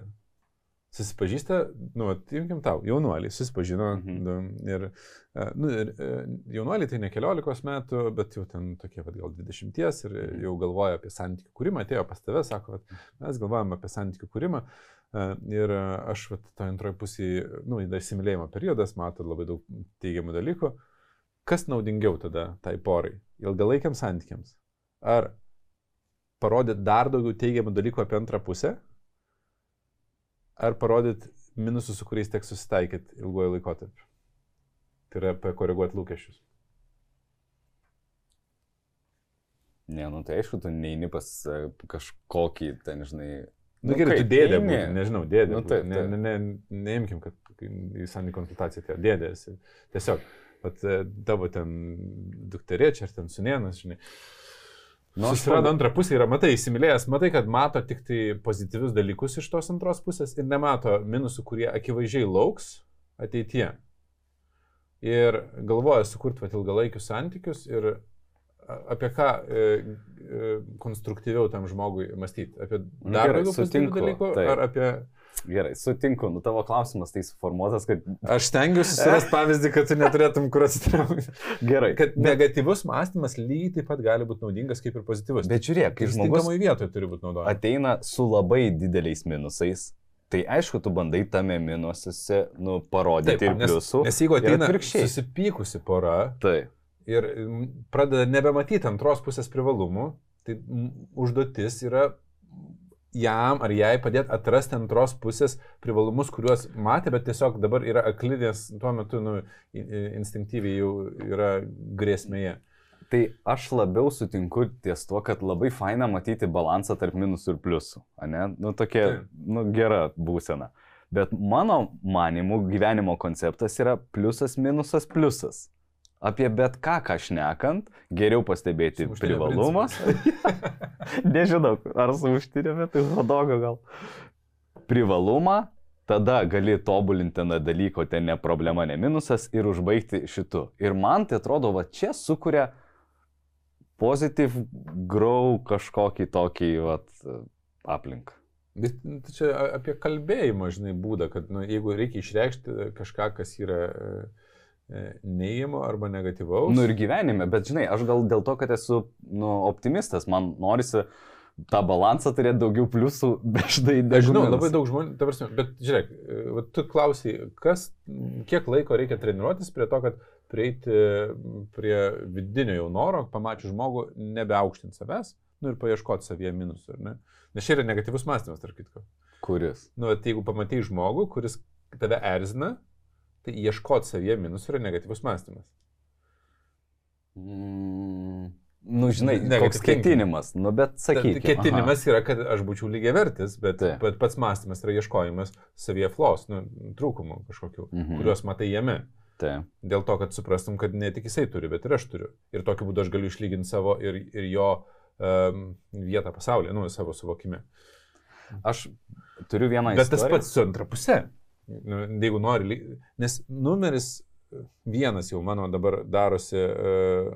susipažįsta, nu, imkim tau, jaunuoliai susipažino mhm. Nu, ir, e, nu, ir e, jaunuoliai tai ne keliolikos metų, bet jau ten tokie, vad, gal 20 ir mhm. jau galvoja apie santykių kūrimą, atėjo pas tave, sako, vat, mes galvojame apie santykių kūrimą e, ir aš, vat, to antroji pusė, nu, įsimylėjimo periodas, matau labai daug teigiamų dalykų. Kas naudingiau tada tai porai? Ilgalaikiams santykiams? Ar parodyti dar daugiau teigiamų dalykų apie antrą pusę? Ar parodyti minusus, su kuriais teks susitaikyti ilguoju laikotarpiu. Tai yra pakoreguoti lūkesčius. Ne, nu tai aišku, tu neini pas e, kažkokį, ten, žinai. Nu, nu gerai, tu dėdė, būtų, nežinau, dėdė. Nu, taip, ne, ne, ne, neimkim, kad į sanį konsultaciją atėjo dėdė esi. Tiesiog, pat e, tavo ten dukterė čia ar ten sunienas, žinai. Uh, Nu, Susirado antrą pusę ir matai, įsimylėjęs, matai, kad mato tik tai pozityvius dalykus iš tos antros pusės ir nemato minusų, kurie akivaizdžiai lauks ateityje. Ir galvoja sukurti ilgalaikius santykius ir apie ką e, e, konstruktyviau tam žmogui mąstyti. Apie dar daugiau dalykų taip. ar apie Gerai, sutinku, nu tavo klausimas tai suformuotas, kad... Aš stengiuosi surasti pavyzdį, kad tu neturėtum kur atsitraukti. Gerai. Kad negatyvus mąstymas lygiai taip pat gali būti naudingas kaip ir pozityvus. Bet žiūrėk, kai žmogus... vietoje turi būti naudojamas. Ateina su labai dideliais minusais. Tai aišku, tu bandai tame minusuose, nu, parodyti taip, ir pliusų. Nes, nes jeigu ateina susipykusi pora taip. ir pradeda nebematyti antros pusės privalumų, tai užduotis yra jam ar jai padėti atrasti antros pusės privalumus, kuriuos matė, bet tiesiog dabar yra aklidės, tuo metu nu, instinktyviai jau yra grėsmėje. Tai aš labiau sutinku ties tuo, kad labai faina matyti balansą tarp minusų ir pliusų. Ne? Nu, tokia tai. nu, gera būsena. Bet mano manimų gyvenimo konceptas yra pliusas, minusas, pliusas apie bet ką, ką šnekant, geriau pastebėti privalumas. Nežinau, ar su užtirėme, tai hodogo gal. Privalumą, tada gali tobulinti tą dalyko, ten ne problema, ne minusas ir užbaigti šitu. Ir man tai atrodo, va čia sukuria positive grow kažkokį tokį vat, aplinką. Bet nu, tai čia apie kalbėjimą, žinai, būdą, kad nu, jeigu reikia išreikšti kažką, kas yra uh, E, neįimo arba negatyvaus. Nu ir gyvenime, bet žinai, aš gal dėl to, kad esu nu, optimistas, man norisi tą balansą turėti daugiau pliusų, bet štai dažnai. Aš žinau, labai daug žmonių, prasme, bet žiūrėk, e, tu klausai, kas, kiek laiko reikia treniruotis prie to, kad prieiti prie vidinio jau noro, pamačius žmogų, nebeaukštinti savęs, nu ir paieškoti savyje minusų, ar ne? Nes čia yra negatyvus mąstymas, tarp kitko. Kuris? Nu, tai jeigu pamatai žmogų, kuris tave erzina, Tai ieškoti savyje minusų yra negatyvus mąstymas. Mm. Nu, žinai, ne, koks ketinimas, nu, bet sakykime. Ketinimas aha. yra, kad aš būčiau lygiai vertis, bet, tai. bet pats mąstymas yra ieškojimas savyje flos, nu, trūkumų kažkokių, mhm. kuriuos matai jame. Taip. Dėl to, kad suprastum, kad ne tik jisai turi, bet ir aš turiu. Ir tokiu būdu aš galiu išlyginti savo ir, ir jo um, vietą pasaulyje, nu, savo suvokime. Aš turiu vieną Bet tas istoriją. pats su antra pusė. Nu, jeigu nori, nes numeris vienas jau mano dabar darosi uh,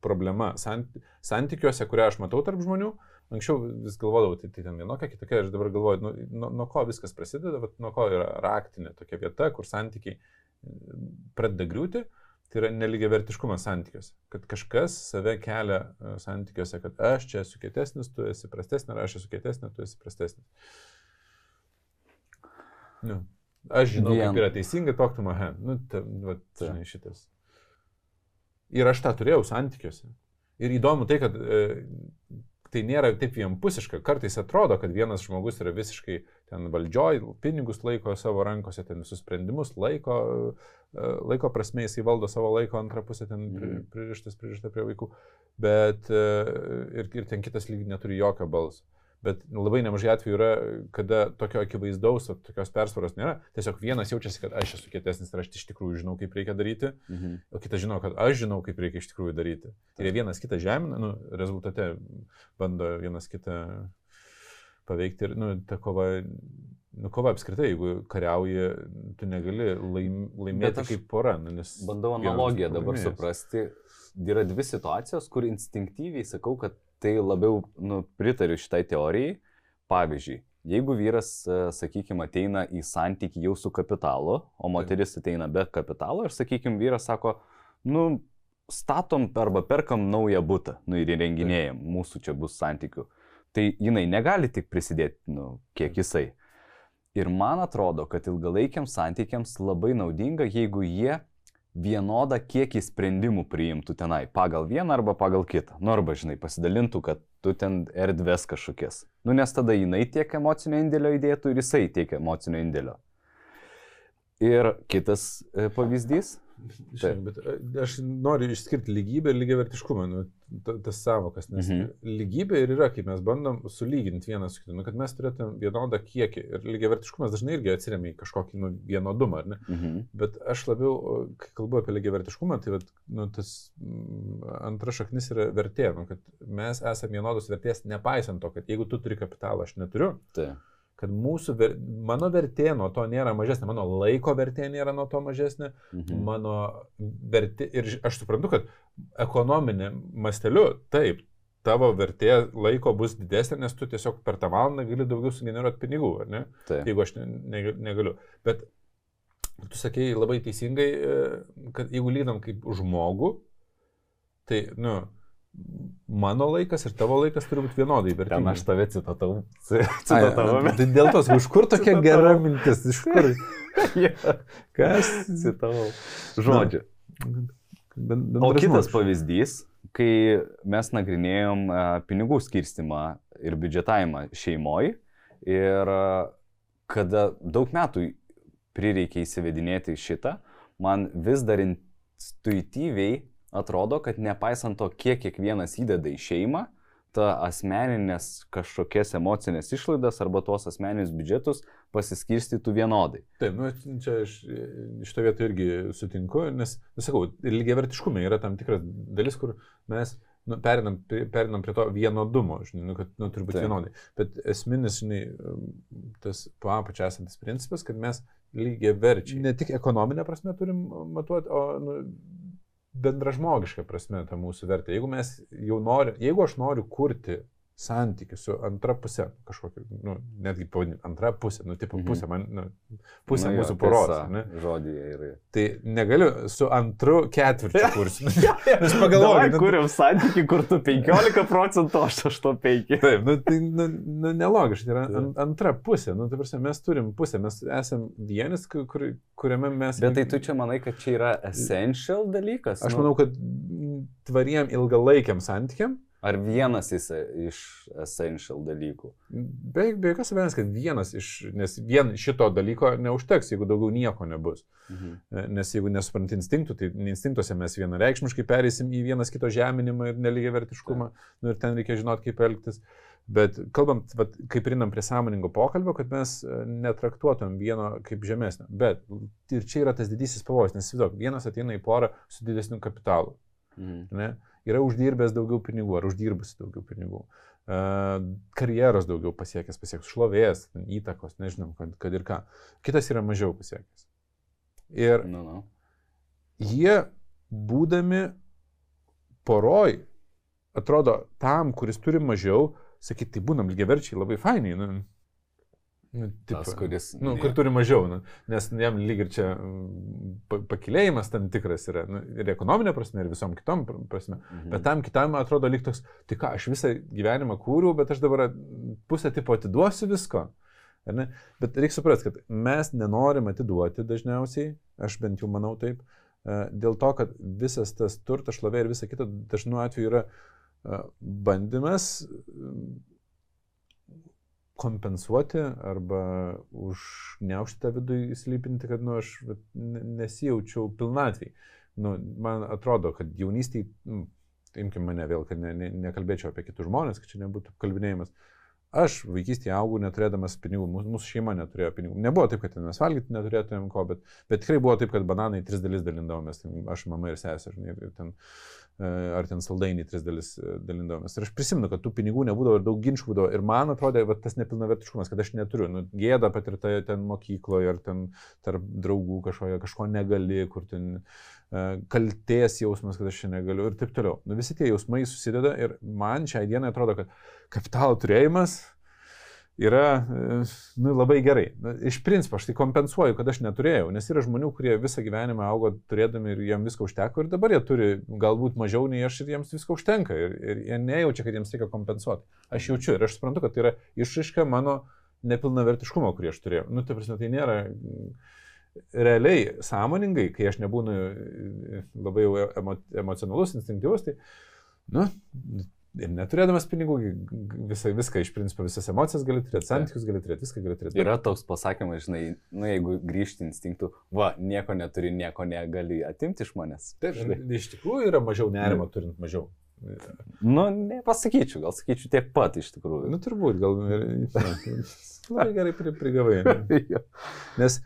problema Sant, santykiuose, kurią aš matau tarp žmonių. Anksčiau vis galvodavau, tai, tai ten vienokia, kitokia, aš dabar galvoju, nu, nuo, nuo ko viskas prasideda, vat, nuo ko yra raktinė tokia vieta, kur santykiai mm, pradeda griūti, tai yra neligiavertiškumas santykiuose. Kad kažkas save kelia e, santykiuose, kad aš čia esu kietesnis, tu esi prastesnis, ar aš esu kietesnis, tu esi prastesnis. Nu, aš žinau, Vien. kaip yra teisinga, talk to my hand. Nu, ta, va, žinai, šitas. Ir aš tą turėjau santykiuose. Ir įdomu tai, kad e, tai nėra taip vienpusiška. Kartais atrodo, kad vienas žmogus yra visiškai ten valdžioj, pinigus laiko savo rankose, ten visus sprendimus laiko, e, laiko prasme jisai valdo savo laiko, antrą pusę ten Mhm. pririštas, pririšta prie vaikų. Bet e, ir, ir ten kitas lygiai neturi jokio balso. Bet labai nemažai atvejų yra, kada tokio akivaizdaus, va, tokios persvaros nėra. Tiesiog vienas jaučiasi, kad aš esu kietesnis ir aš iš tikrųjų žinau, kaip reikia daryti, Mhm. o kitas žino, kad aš žinau, kaip reikia iš tikrųjų daryti. Ir jie vienas kitą žemina, nu, rezultate bando vienas kitą paveikti ir, nu, ta kova, nu, kova apskritai, jeigu kariauji, tu negali laim, laimėti kaip pora, nu. Bandau analogiją dabar suprasti. Yra dvi situacijos, kur instinktyviai sakau, kad tai labiau nu, pritariu šitai teorijai. Pavyzdžiui, jeigu vyras, sakykime, ateina į santyki jau su kapitalu, o moteris ateina be kapitalo ir, sakykime, vyras sako, nu, statom arba perkam naują būtą, nu ir įrenginėjom, mūsų čia bus santykių. Tai jinai negali tik prisidėti, nu, kiek jisai. Ir man atrodo, kad ilgalaikiams santykiams labai naudinga, jeigu jie vienodą kiekį sprendimų priimtų tenai, pagal vieną arba pagal kitą. Nu arba, žinai, pasidalintų, kad tu ten erdves kažkokias. Nu nes tada jinai tiek emocinio indėlio įdėtų ir jisai tiek emocinio indėlio. Ir kitas e, pavyzdys. Žinai, bet e, aš noriu išskirti lygybę ir lygiavertiškumą, nu, ta- tas savokas, nes Mhm. mhm. lygybė ir yra, kai mes bandom sulyginti vieną su kitu, nu, kad mes turėtume vienodą kiekį ir lygiavertiškumas dažnai irgi atsiriamia į kažkokį nu, vienodumą, ar ne? Mhm. Bet aš labiau, kai kalbu apie lygiavertiškumą, tai vat, nu, tas mm, antra šaknis yra vertė, nu, kad mes esame vienodos vertės, nepaisant to, kad jeigu tu turi kapitalą, aš neturiu, Tai. Kad mūsų, ver, mano vertė nuo to nėra mažesnė, mano laiko vertė nėra nuo to mažesnė, Mhm. mano vertė, ir aš suprantu, kad ekonominė masteliu, taip, tavo vertė laiko bus didesnė, nes tu tiesiog per tą valandą gali daugiau sugeneruoti pinigų, ar ne? Tai. Jeigu aš ne, ne, negaliu. Bet tu sakėjai labai teisingai, e, kad jeigu lydam kaip žmogų, tai, nu, mano laikas ir tavo laikas turi būti vienodai Ten vertingi. aš tave citatau. Ai, Citatavau. Tai dėl tos, iš kur tokia Citavau. gera mintis, iš kur? Kas? Citavau. Žodžiu. Ben, O kitas pavyzdys, kai mes nagrinėjom a, pinigų skirstimą ir biudžetavimą šeimoje ir a, kada daug metų prireikė įsivedinėti šitą, man vis dar intuityviai atrodo, kad nepaisant to, kiek kiekvienas įdeda į šeimą, ta asmeninės kažkokias emocinės išlaidas arba tuos asmeninius biudžetus pasiskirstytų vienodai. Taip, nu, čia aš iš to vieto irgi sutinku, nes, nu, sakau, lygiai vertiškume yra tam tikras dalis, kur mes nu, perinam, prie- perinam prie to vienodumo, žinai, nu, kad nu, turi būti vienodai. Bet esminis, žinai, tas po apačia esantis principas, kad mes lygiai verčiai. Ne tik ekonominė prasme turim matuoti, o nu, bendražmogiška prasme tą mūsų vertę. Jeigu norim, jeigu aš noriu kurti santykių su antra pusė, kažkokia, nu, netgi pavadinti, antra pusė, nu, tipo Mhm. pusė, man, nu, pusė Nu jo, mūsų poros, ne? Žodėje ir. Tai negaliu su antru ketvirčiu kursi. Aš pagalvoju, nu, kuriam santyki, kur tu 15 procentų, aš 8,5. Taip, nu, tai nu, nu, nelogiška, tai yra an, antra pusė, nu, tai prasme, mes turim pusę, mes esame vienis, kur, kur- kuriame mes... Bet tai tu čia manai, kad čia yra essential dalykas? Aš Nu, manau, kad tvariem ilgalaikiam santykiam, Ar vienas jis iš essential dalykų? be, be jokios abejonės, kad vienas iš, nes vien šito dalyko neužteks, jeigu daugiau nieko nebus. Mhm. E, Nes jeigu nesupranti instinktų, tai instinktuose mes vienareikšmiškai perėsim į vienas kito žeminimą ir nelygiai vertiškumą. Nu, ir ten reikia žinoti, kaip elgtis. Bet kalbant, vat, kaip rinam prie sąmoningo pokalbio, kad mes e, netraktuotum vieno kaip žemesnio. Bet ir čia yra tas didysis pavojus, nes įsivaizduok, vienas ateina į porą su didesniu kapitalu. Mhm. Ne? Yra uždirbęs daugiau pinigų ar uždirbusi daugiau pinigų. Uh, karjeros daugiau pasiekęs, pasiekęs šlovės, įtakos, nežinau, kad, kad ir ką. Kitas yra mažiau pasiekęs. Ir Nu, nu. jie, būdami poroj, atrodo, tam, kuris turi mažiau, sakyti, tai būnam lygiaverčiai, labai fainiai. Nu, nu, Tas, kuris. Nu, kur turi mažiau, nu, nes jam lyg ir čia mm, pa- pakilėjimas tam tikras yra, nu, ir ekonominė prasme, ir visom kitom pr- prasme. Mhm. Bet tam kitam atrodo lyg toks, tai ką, aš visą gyvenimą kūriau, bet aš dabar pusę tipo atiduosiu visko. Bet reikia suprasti, kad mes nenorim atiduoti dažniausiai, aš bent jau manau taip, e, dėl to, kad visas tas turtas, šlovė ir visa kita dažnu atveju yra e, bandymas kompensuoti arba užneušti tą vidų įslypinti, kad nu, aš nesijaučiau pilnatvėj. Nu, man atrodo, kad jaunystėje, nu, imkime mane vėl, kad ne, ne, nekalbėčiau apie kitus žmonės, kad čia nebūtų kalbinėjimas. Aš vaikystėje augau neturėdamas pinigų, mūsų, šeima neturėjo pinigų. Nebuvo taip, kad mes valgyti neturėtumėm ko, bet, bet tikrai buvo taip, kad bananai tris dalis dalindavomės, aš, mama ir sesė, žinai, ir ten, e, ar ten saldainiai tris dalis e, dalindavomės. Ir aš prisimenu, kad tų pinigų nebūdavo ir daug ginčių būdavo. Ir man atrodė, va, tas nepilnavertiškumas, kad aš neturiu. Nu, gėda patirta ten mokykloje, ar ten tarp draugų kažkoje, kažko negali, kur ten e, kalties jausmas, kad aš čia negaliu ir taip toliau. Nu, visi tie jausmai susideda ir man šiai dienai atrodo, kad kapitalo turėjimas yra e, nu, labai gerai. Iš principo aš tai kompensuoju, kad aš neturėjau, nes yra žmonių, kurie visą gyvenimą augo turėdami ir jiems visko užteko ir dabar jie turi galbūt mažiau nei aš ir jiems visko užtenka ir, ir jie nejaučia, kad jiems reikia kompensuoti. Aš jaučiu ir aš suprantu, kad tai yra išraiška mano nepilnavertiškumo, kurį aš turėjau. Nu, tai prasme, tai nėra mm, realiai sąmoningai, kai aš nebūnu e, labai jau emo, emocionalus, instinktyvus, tai, nu, ir neturėdamas pinigų, visą, viską iš principo, visas emocijas gali turėti, santykius gali turėti, viską gali turėti. Yra toks pasakymas, žinai, nu jeigu grįžti instinktų, va, nieko neturi, nieko negali atimti iš manęs. Taip, žinai. iš tikrųjų yra mažiau nerimo turint mažiau. Nu, nepasakyčiau, gal sakyčiau tiek pat iš tikrųjų. Nu, turbūt, gal. Labai gerai pri- prigavai. Jo. Nes,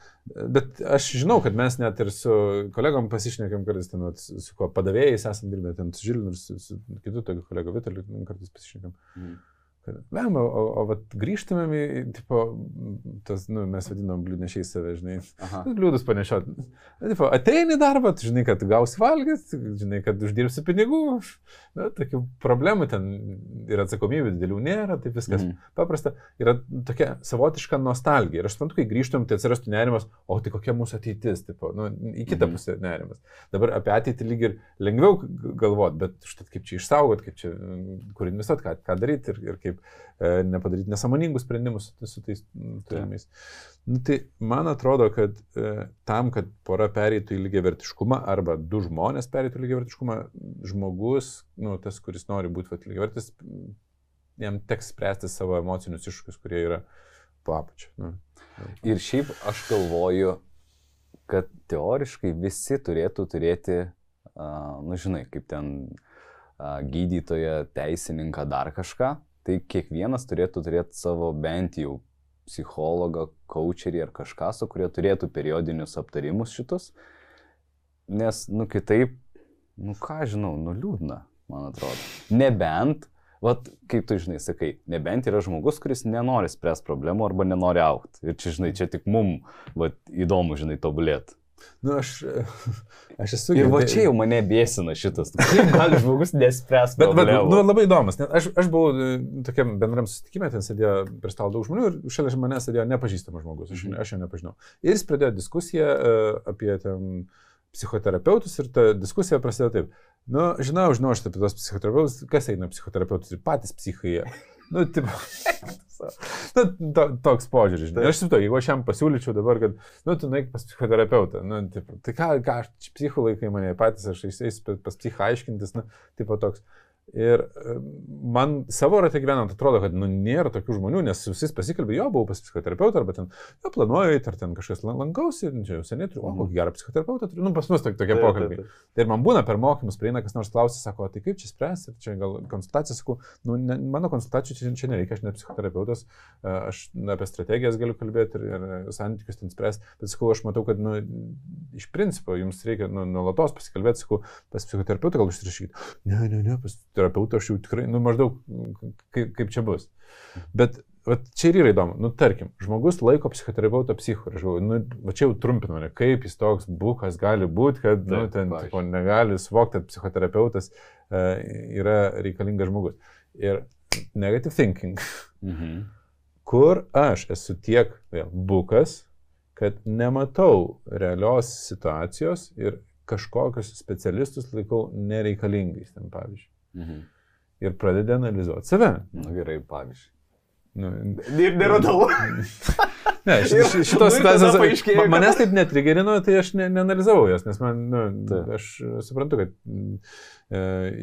bet aš žinau, kad mes net ir su kolegom pasišnekėm kartais ten, vat, su kuo padavėjais esam dirbę, ten su Žilinu ir su, su kitu tokiu kolegu Vitaliu kartais pasišnekėm. Mhm. Vem, o, o, o vat, grįžtumėm į, tipo, tas, nu, mes vadinam bliūdnešiais save, žinai, Aha. liūdus panešiot. Tipo, ateini į darbą, tu žinai, kad gausi valgyti, žinai, kad uždirbsi pinigų, na, tokių problemų ten ir atsakomybių didelių nėra, tai viskas Mhm. paprasta. Yra tokia savotiška nostalgija. Ir aš suprantu, kai grįžtum, tai atsirastų nerimas, o tai kokia mūsų ateitis, tipo, nu, į kitą Mhm. pusę nerimas. Dabar apie ateitį lyg ir lengviau galvoti, bet štai kaip čia išsaugot, kaip čia, mm, kur investuoti, ką, ką daryti ir, ir kaip e, nepadaryti nesąmoningų sprendimų su, tais turimais. Nu, tai man atrodo, kad e, tam, kad pora pereitų į lygiavertiškumą arba du žmonės pereitų į lygiavertiškumą, žmogus, nu, tas, kuris nori būti vat lygiavertis, mm, jam teks spręsti savo emocinius iššūkius, kurie yra po apačiu. Nu. Ir šiaip aš galvoju, kad teoriškai visi turėtų turėti, uh, nu žinai, kaip ten uh, gydytoją, teisininką, dar kažką, tai kiekvienas turėtų turėti savo bent jau psichologą, coacherį ar kažką, su kurie turėtų periodinius aptarimus šitus, nes, nu kitaip, nu ką žinau, nu liūdna, man atrodo. Nebent Vat, kaip tu žinai, sakai, nebent yra žmogus, kuris nenori spręsti problemų arba nenori aukti. Ir čia, žinai, čia tik mum, vat, įdomu, žinai, tobulėti. Nu, aš, aš esu Ir va girdėjęs- čia jau mane bėsina šitas. Kaip gali žmogus nespręsti Bet, bet nu, labai įdomus, aš, aš buvau e, tokiam bendram susitikimė, ten sėdėjo prie stalo daug žmonių ir šalia manęs sėdėjo nepažįstamas žmogus, aš, Mhm. aš jo nepažinau. Ir jis pradėjo diskusiją e, apie ten psichoterapeutus ir ta diskusija prasidėjo taip. Nu, žinau, žinau, aš apie tos psichoterapeutus, kas eina psichoterapeutus ir patys psichai. Nu, taip. nu, to, toks požiūris, žinai. Aš suprantu, jeigu aš jam pasiūlyčiau dabar, kad, nu, tu nueik pas psichoterapeutą, nu, taip, tai ką, ką aš, psichų laikai mane patys, aš eisiu pas psichą aiškintis, nu, tipo toks. Ir e, man savo ratą gyvenant atrodo, kad nu, nėra tokių žmonių, nes visais pasikalbėjau, jo, buvau pas psichoterapeutą, arba ten, jo, planuoju, ar ten kažkas lankausi, čia jau seniai turiu, o, kokį gerą psichoterapeutą turiu, nu, pas mus tokie, tokie pokalbiai. Taip, taip, taip. Ir man būna per mokymus, prieina kas nors klausia, sako, tai kaip čia spręsti, čia gal konsultacija, sakau, nu, ne, mano konsultacijų čia, čia nereikia, aš ne psichoterapeutas, e, aš na, apie strategijas galiu kalbėti ir, ir santykius ten spręsti, bet sakau, aš matau, kad, nu, iš principo jums reikia nu, nuolatos pasikalbėti, sakau, pas psichoterapeutą gal užsirašyti. Ne, ne, ne, pas terapeutą aš jau tikrai, nu, maždaug kaip, kaip čia bus. Bet Vat čia ir yra įdomu. Nu, tarkim, žmogus laiko psichoterapeuto psichu. Ir žinau, nu, va čia jau trumpinu, ne, kaip jis toks bukas gali būti, kad nu, ten tipo, negali suvokti, kad psichoterapeutas uh, yra reikalingas žmogus. Ir negative thinking. Mhm. Kur aš esu tiek vėl bukas, kad nematau realios situacijos ir kažkokius specialistus laikau nereikalingais, ten pavyzdžiui. Mhm. Ir pradedi analizuoti save. Na gerai, pavyzdžiui. Nu, ir neradau. Ne, šitos situacijos manęs taip netrigerino, tai aš ne, neanalizavau jos, nes man, nu, tai. aš suprantu, kad e,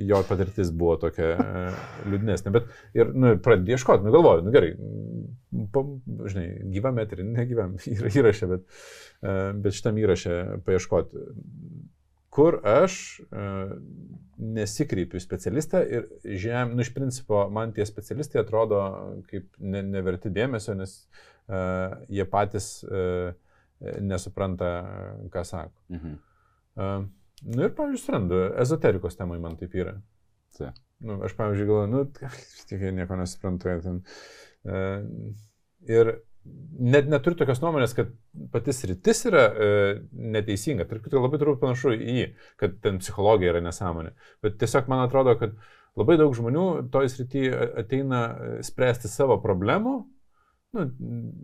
jo patirtis buvo tokia e, liūdnesnė, bet ir, nu, pradėjau ieškoti, nu, galvoju, nu gerai, pa, žinai, gyvam eterį, negyvam įrašę, bet, e, bet šitam įrašę paieškoti, kur aš e, nesikreipiu specialistą ir žem, nu iš principo man tie specialistai atrodo kaip ne, neverti dėmesio, nes uh, jie patys uh, nesupranta, ką sako. Mhm. Uh, nu ir, pavyzdžiui, surandu, ezoterikos temai man taip yra. Tai. Nu, aš, pavyzdžiui, galvoju, nu, tik nieko nesuprantu. Ten, uh, ir net neturiu tokios nuomonės, kad patys rytis yra e, neteisinga. Tarp kitko labai turbūt panašu į jį, kad ten psichologija yra nesąmonė. Bet tiesiog man atrodo, kad labai daug žmonių toj srity ateina e, spręsti savo problemų nu,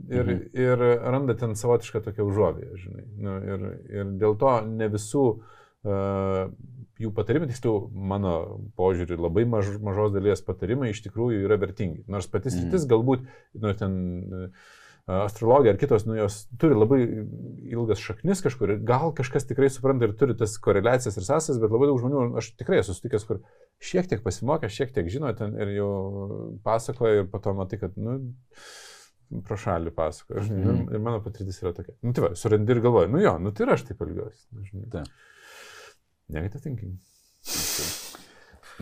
ir, mhm. ir randa ten savotišką tokią užuovėją, žinai. Nu, ir, ir dėl to ne visų uh, jų patarimai, tiksliau, mano požiūriu, labai maž, mažos dalies patarimai iš tikrųjų yra vertingi. Nors patys mhm. rytis galbūt, nu, ten uh, astrologija ar kitos, nu, jos turi labai ilgas šaknis kažkur ir gal kažkas tikrai supranta ir turi tas koreliacijas ir sąsajas, bet labai daug žmonių, aš tikrai esu sutikęs, kur šiek tiek pasimokė, šiek tiek žino ten ir jau pasakoja ir po to matai, kad, nu, pro šalį pasakoja. Mm. Ir, mano patirtis yra tokia. Nu, tai va, surandi ir galvoju, nu jo, nu tai ir aš taip elgiuosi. Nu, Negative thinking.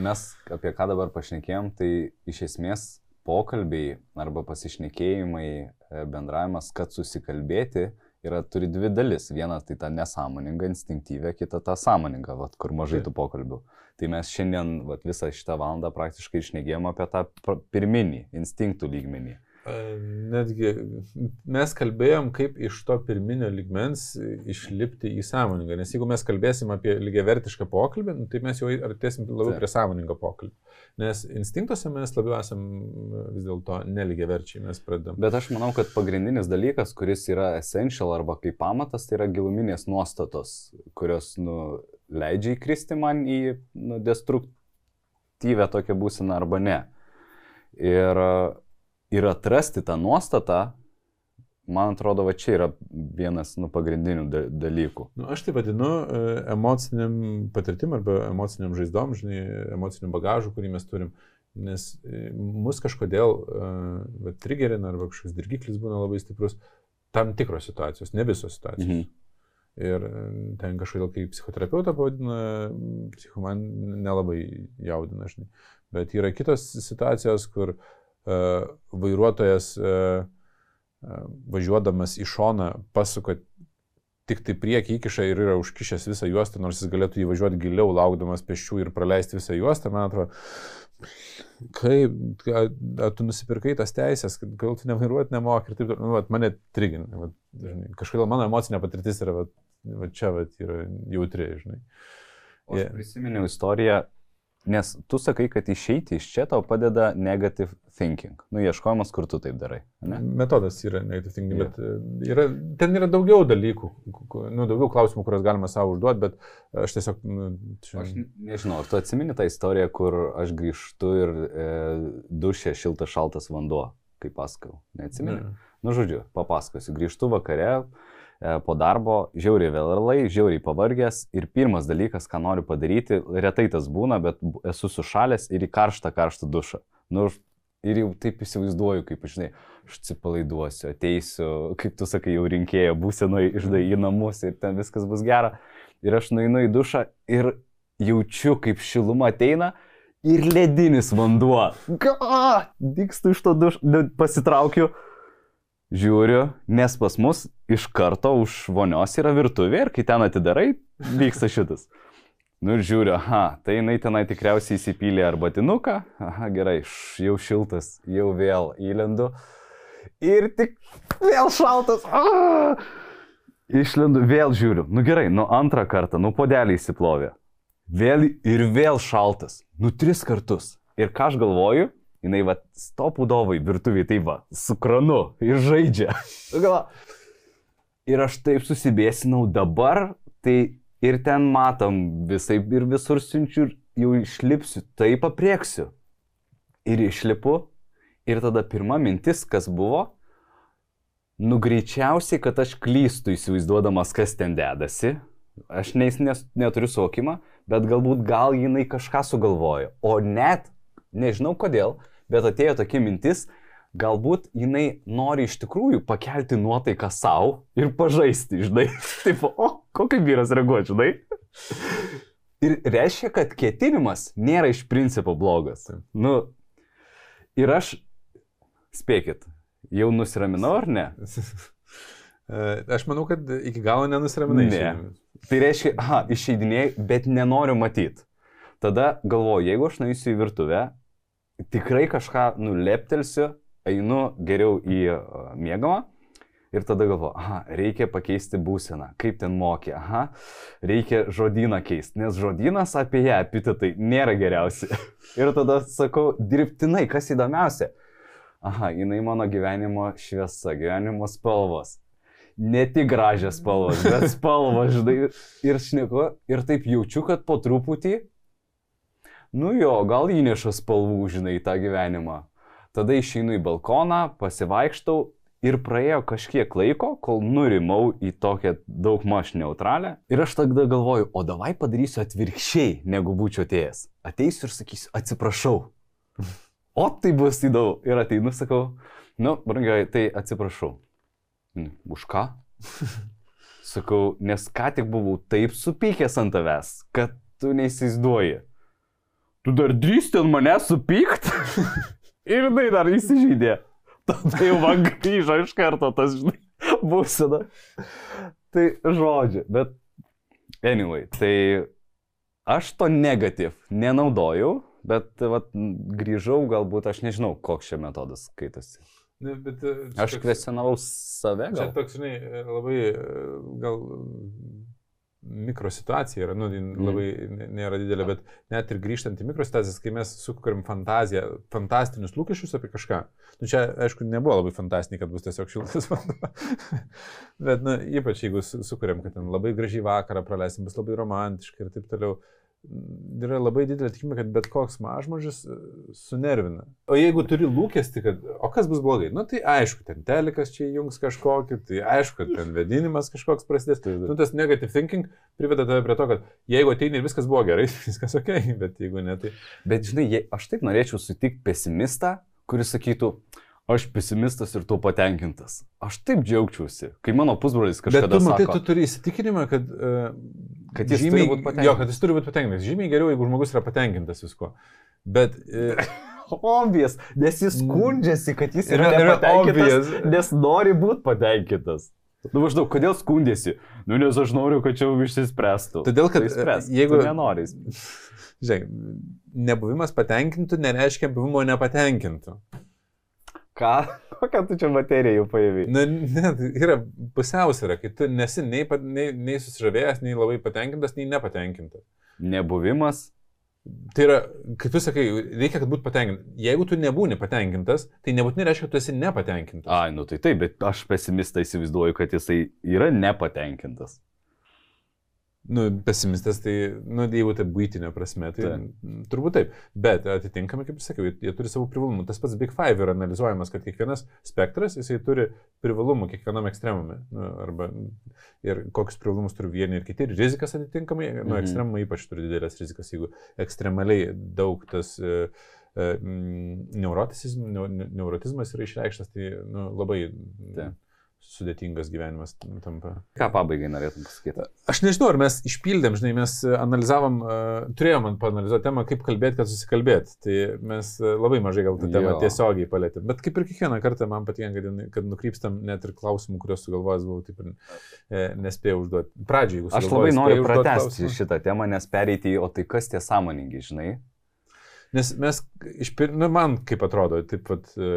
Mes apie ką dabar pašnekėjom, tai iš esmės pokalbiai arba pasišnekėjimai, e, bendravimas, kad susikalbėti, yra, turi dvi dalis. Viena tai ta nesąmoninga, instinktyvė, kita ta sąmoninga, vat, kur mažai tų pokalbių. Tai mes šiandien vat, visą šitą valandą praktiškai išnegėjom apie tą pirminį, instinktų lygmenį. Netgi mes kalbėjom, kaip iš to pirminio ligmens išlipti į sąmoningą. Nes jeigu mes kalbėsim apie lygiavertišką pokalbį, nu, tai mes jau artėsim labiau prie sąmoningo pokalbio. Nes instinktuose mes labiau esam vis dėlto neligiaverčiai, mes pradedam. Bet aš manau, kad pagrindinis dalykas, kuris yra essential arba kaip pamatas, tai yra giluminės nuostatos, kurios nu, leidžia įkristi man į nu, destruktyvę tokią būseną arba ne. Ir ir atrasti tą nuostatą, man atrodo, va čia yra vienas nu, pagrindinių dalykų. Nu, aš tai vadinu e, emociniam patirtim arba emociniam žaizdom, žinai, emociniam bagažu, kurį mes turim. Nes e, mus kažkodėl uh, trigerina arba kažkoks dirgiklis būna labai stiprus tam tikros situacijos, ne visos situacijos. Mhm. Ir ten kažkodėl, kai psichoterapeutą pavadina, psichoman nelabai jaudina, žinai. Bet yra kitos situacijos, kur uh, vairuotojas e, e, važiuodamas į šoną pasuka tik tai priekį įkiša ir yra užkišęs visą juostą, nors jis galėtų įvažiuoti giliau, laukdamas pešių ir praleisti visą juostą, man atrodo, kaip, ar tu nusipirkai tas teisės, gal tu nevairuoti nemoki ir taip toliau, nu, mane trigina, žinai, kažkodėl mano emocinė patirtis yra, vat, vat čia vat, yra jautri, žinai. Aš prisiminiau istoriją, Nes tu sakai, kad išeiti iš čia tau padeda negative thinking. Nu, ieškojimas, kur tu taip darai. Ne? Metodas yra negative thinking, yeah. bet e, yra, ten yra daugiau dalykų, nu, daugiau klausimų, kuriuos galima savo užduoti, bet aš tiesiog... Nu, čia... Aš nežinau, ar tu atsimeni tą istoriją, kur aš grįžtu ir e, dušė šiltas šaltas vanduo, kaip pasakau. Neatsimeni? Ne. Nu, žodžiu, papasakosiu. Grįžtu vakare, e, po darbo, žiauriai vėlai, žiauriai pavargęs ir pirmas dalykas, ką noriu padaryti, retai tas būna, bet esu sušalęs ir į karštą, karštą dušą. Nu, ir jau taip įsivaizduoju, kaip, žinai, aš atsipalaiduosiu, ateisiu, kaip tu sakai, jau rinkėjo būsenoj, žinai, į namus ir ten viskas bus gera. Ir aš nueinu į dušą ir jaučiu, kaip šiluma ateina ir ledinis vanduo. Ką? Dykstu iš to dušo, pasitraukiu, žiūriu, nes pas mus iš karto už vonios yra virtuvė ir kai ten atidarai, vyksta šitas. Nu ir žiūriu, aha, tai jinai tenai tikriausiai įsipylė ar batinuką, aha, gerai, š- jau šiltas, jau vėl įlendu. Ir tik vėl šaltas. Ah! Išlendu, vėl žiūriu. Nu gerai, nu antrą kartą, nu podelį įsiplovė. Vėl ir vėl šaltas. Nu tris kartus. Ir ką aš galvoju, jinai va stopudovai virtuviai taip va, su kranu ir žaidžia. Nu. Ir aš taip susibėsinau dabar, tai ir ten matom visai ir visur siunčiu ir jau išlipsiu, taip aprieksiu. Ir išlipu. Ir tada pirma mintis, kas buvo, nu greičiausiai, kad aš klystu įsivaizduodamas, kas ten dedasi. Aš neis, nes, neturiu suvokimą, bet galbūt gal jinai kažką sugalvojo. O net, nežinau kodėl, bet atėjo tokia mintis, galbūt jinai nori iš tikrųjų pakelti nuotaiką savo ir pažaisti, žinai. Taip, o, kokį vyras reaguoja, žinai. Ir reiškia, kad ketinimas nėra iš principo blogas. Nu, ir aš, spėkit, jau nusiraminau ar ne? Aš manau, kad iki galo nenusiraminai. Ne. Tai reiškia, aha, išeidinėjai, bet nenoriu matyti. Tada galvoju, jeigu aš nueisiu į virtuvę, tikrai kažką nuleptelsiu, einu geriau į uh, mėgamą ir tada galvoju, aha, reikia pakeisti būseną, kaip ten mokė, aha, reikia žodyną keisti, nes žodynas apie ją epitetai nėra geriausi. ir tada sakau, dirbtinai, kas įdomiausia. Aha, jinai mano gyvenimo šviesa, gyvenimo spalvos ne tik gražias spalvas, bet spalvas, žinai. Ir šneku, ir taip jaučiu, kad po truputį, nu jo, gal įneša spalvų, žinai, į tą gyvenimą. Tada išeinu į balkoną, pasivaikštau ir praėjo kažkiek laiko, kol nurimau į tokią daug maž neutralę. Ir aš tada galvoju, o davai padarysiu atvirkščiai, negu būčiau atėjęs. Ateisiu ir sakysiu, atsiprašau. O tai bus įdomu. Ir ateinu, sakau, nu, brangiai, tai atsiprašau. "Mm, Už ką? Sakau, nes ką tik buvau taip supykęs ant tavęs, kad tu neįsivaizduoji. Tu dar drįsti ant mane supykt? Ir jinai dar įsižeidė. Tada jau man grįžo iš karto tas, žinai, būsena. Tai žodžiu, bet anyway, tai aš to negatyv nenaudojau, bet vat, grįžau, galbūt aš nežinau, koks čia metodas skaitosi. Ne, bet, e, čia Aš toks- kvestionavau save. Čia Gal. toks, žinai, labai e, gal mikrosituacija yra, nu, Mm. labai nėra didelė, bet net ir grįžtant į mikrosituacijas, kai mes sukūrėm fantaziją, fantastinius lūkesčius apie kažką, nu čia, aišku, nebuvo labai fantastiniai, kad bus tiesiog šiltas vanduo, bet, na, ypač jeigu su- sukūrėm, kad ten labai gražiai vakarą praleisim, bus labai romantiškai ir taip toliau, yra labai didelė tikimybė, kad bet koks mažmožis e, sunervina. O jeigu turi lūkesti, kad, o kas bus blogai, nu tai aišku, ten telikas čia įjungs kažkokį, tai aišku, kad ten vedinimas kažkoks prasidės. Nu, tas negative thinking priveda tave prie to, kad jeigu ateini ir viskas buvo gerai, viskas ok, bet jeigu ne, tai... Bet žinai, jei- aš taip norėčiau sutikti pesimistą, kuris sakytų, aš pesimistas ir tuo patenkintas. Aš taip džiaugčiausi, kai mano pusbrolis Bet kažkada tu, matai, sako, tu turi įsitikinimą, kad, uh, Kad jis turi būt patenkintas. Jo, kad jis turi būti patenkintas. Žymiai geriau, jeigu žmogus yra patenkintas viskuo. Bet... Uh, obvious, nes jis skundžiasi, kad jis Yra- yra, obvious. nes nori būti patenkintas. Nu maždaug, kodėl skundėsi? Nu, nes aš noriu, kad čia išsispręstų. Todėl, kad, Tai spręsk, e, jeigu- nenori. Žiūrėk, nebuvimas patenkintų nereiškia buvimo nepatenkintų. Ką? Kokią tu čia materiją jau paėmė? Na, ne, tai yra pusiausvėra, kai tu nesi nei, nei, nei susižavėjęs, nei labai patenkintas, nei nepatenkintas. Nebuvimas. Tai yra, kai tu sakai, reikia, kad būtų patenkintas. Jeigu tu nebūni patenkintas, tai nebūtinai reiškia, kad tu esi nepatenkintas. Ai, nu tai taip, bet aš pesimistą įsivaizduoju, kad jisai yra nepatenkintas. Nu, pesimistas, tai, nu, jeigu tai būtinė prasme, tai taip. turbūt taip. Bet atitinkamai, kaip sakiau, jie, jie turi savų privalumų. Tas pats Big Five yra analizuojamas, kad kiekvienas spektras, jisai turi privalumų kiekvienam ekstremumui. Nu, arba, ir kokius privalumus turi vieni ir kiti. Ir rizikas atitinkamai, nu, Mhm. ekstremumai ypač turi didelės rizikas, jeigu ekstremaliai daug tas e, e, mm, neurotizm, neu- ne- neurotizmas yra išreikštas, tai nu, labai Taip. Sudėtingas gyvenimas tampa. Ką pabaigai norėtum pasakyti? Aš nežinau, ar mes išpildėm, žinai, mes analizavom, uh, turėjom man panalizuoti temą, kaip kalbėti, kad susikalbėti. Tai mes uh, labai mažai gal tą temą Jo. tiesiogiai palėtėm. Bet kaip ir kiekvieną kartą man patinka, kad, kad nukrypstam net ir klausimų, kuriuos sugalvojęs buvau, taip ir e, nespėjau užduoti. Pradžiai, jeigu Aš sugalvojai, labai noriu pratesti klausimą? šitą temą, nes pereiti o tai kas tie sąmoningi, žinai? Nes mes, iš pir... nu, man kaip atrodo, taip pat e,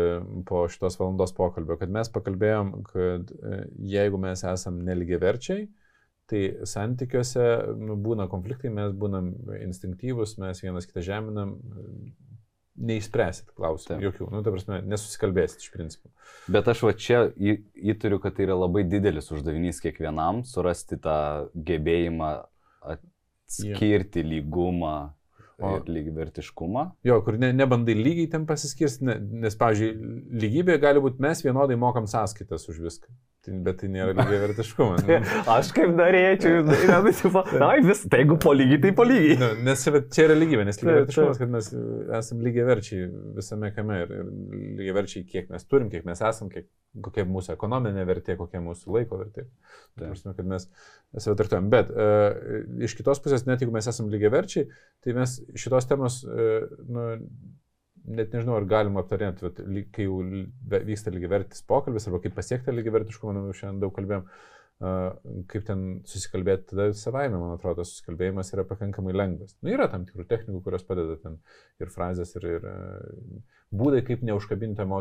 po šitos valandos pokalbio, kad mes pakalbėjom, kad e, jeigu mes esam neligiaverčiai, tai santykiuose nu, būna konfliktai, mes būnam instinktyvus, mes vienas kitą žeminam, e, neišspręsit klausimų, jokių, nu, ta prasme, nesusikalbėsit iš principo. Bet aš va čia į- įtariu, kad tai yra labai didelis uždavinys kiekvienam surasti tą gebėjimą atskirti lygumą O- ir lygivertiškumą. Jo, kur ne, nebandai lygiai ten pasiskirsti, ne, nes, pavyzdžiui, lygybė gali būti mes vienodai mokam sąskaitas už viską, bet tai nėra lygiai vertiškumas. Aš kaip norėčiau, žinai, tipo, ai vis, tai jeigu po lygiai, tai po lygiai. Nu, nes čia, yra lygybė, nes Taip, lygiavertiškumas, kad mes esame lygiaverčiai visame kame ir, ir lygiaverčiai, kiek mes turim, kiek mes esame, kiek, kokia mūsų ekonominė vertė, kokia mūsų laiko vertė. Tai prasme, kad mes save traktuojam. Bet uh, iš kitos pusės, net jeigu mes esame lygiaverčiai, tai mes šitos temos, uh, nu, net nežinau, ar galima aptarinėti, kai jau vyksta lygiavertis pokalbis arba kaip pasiekti lygiavertiškumą, manau, šiandien daug kalbėjom. Kaip ten susikalbėti, tada savaime, man atrodo, susikalbėjimas yra pakankamai lengvas. Na, yra tam tikrų technikų, kurios padeda ten ir frazės, ir, ir uh, būdai, kaip neužkabinti emocijų.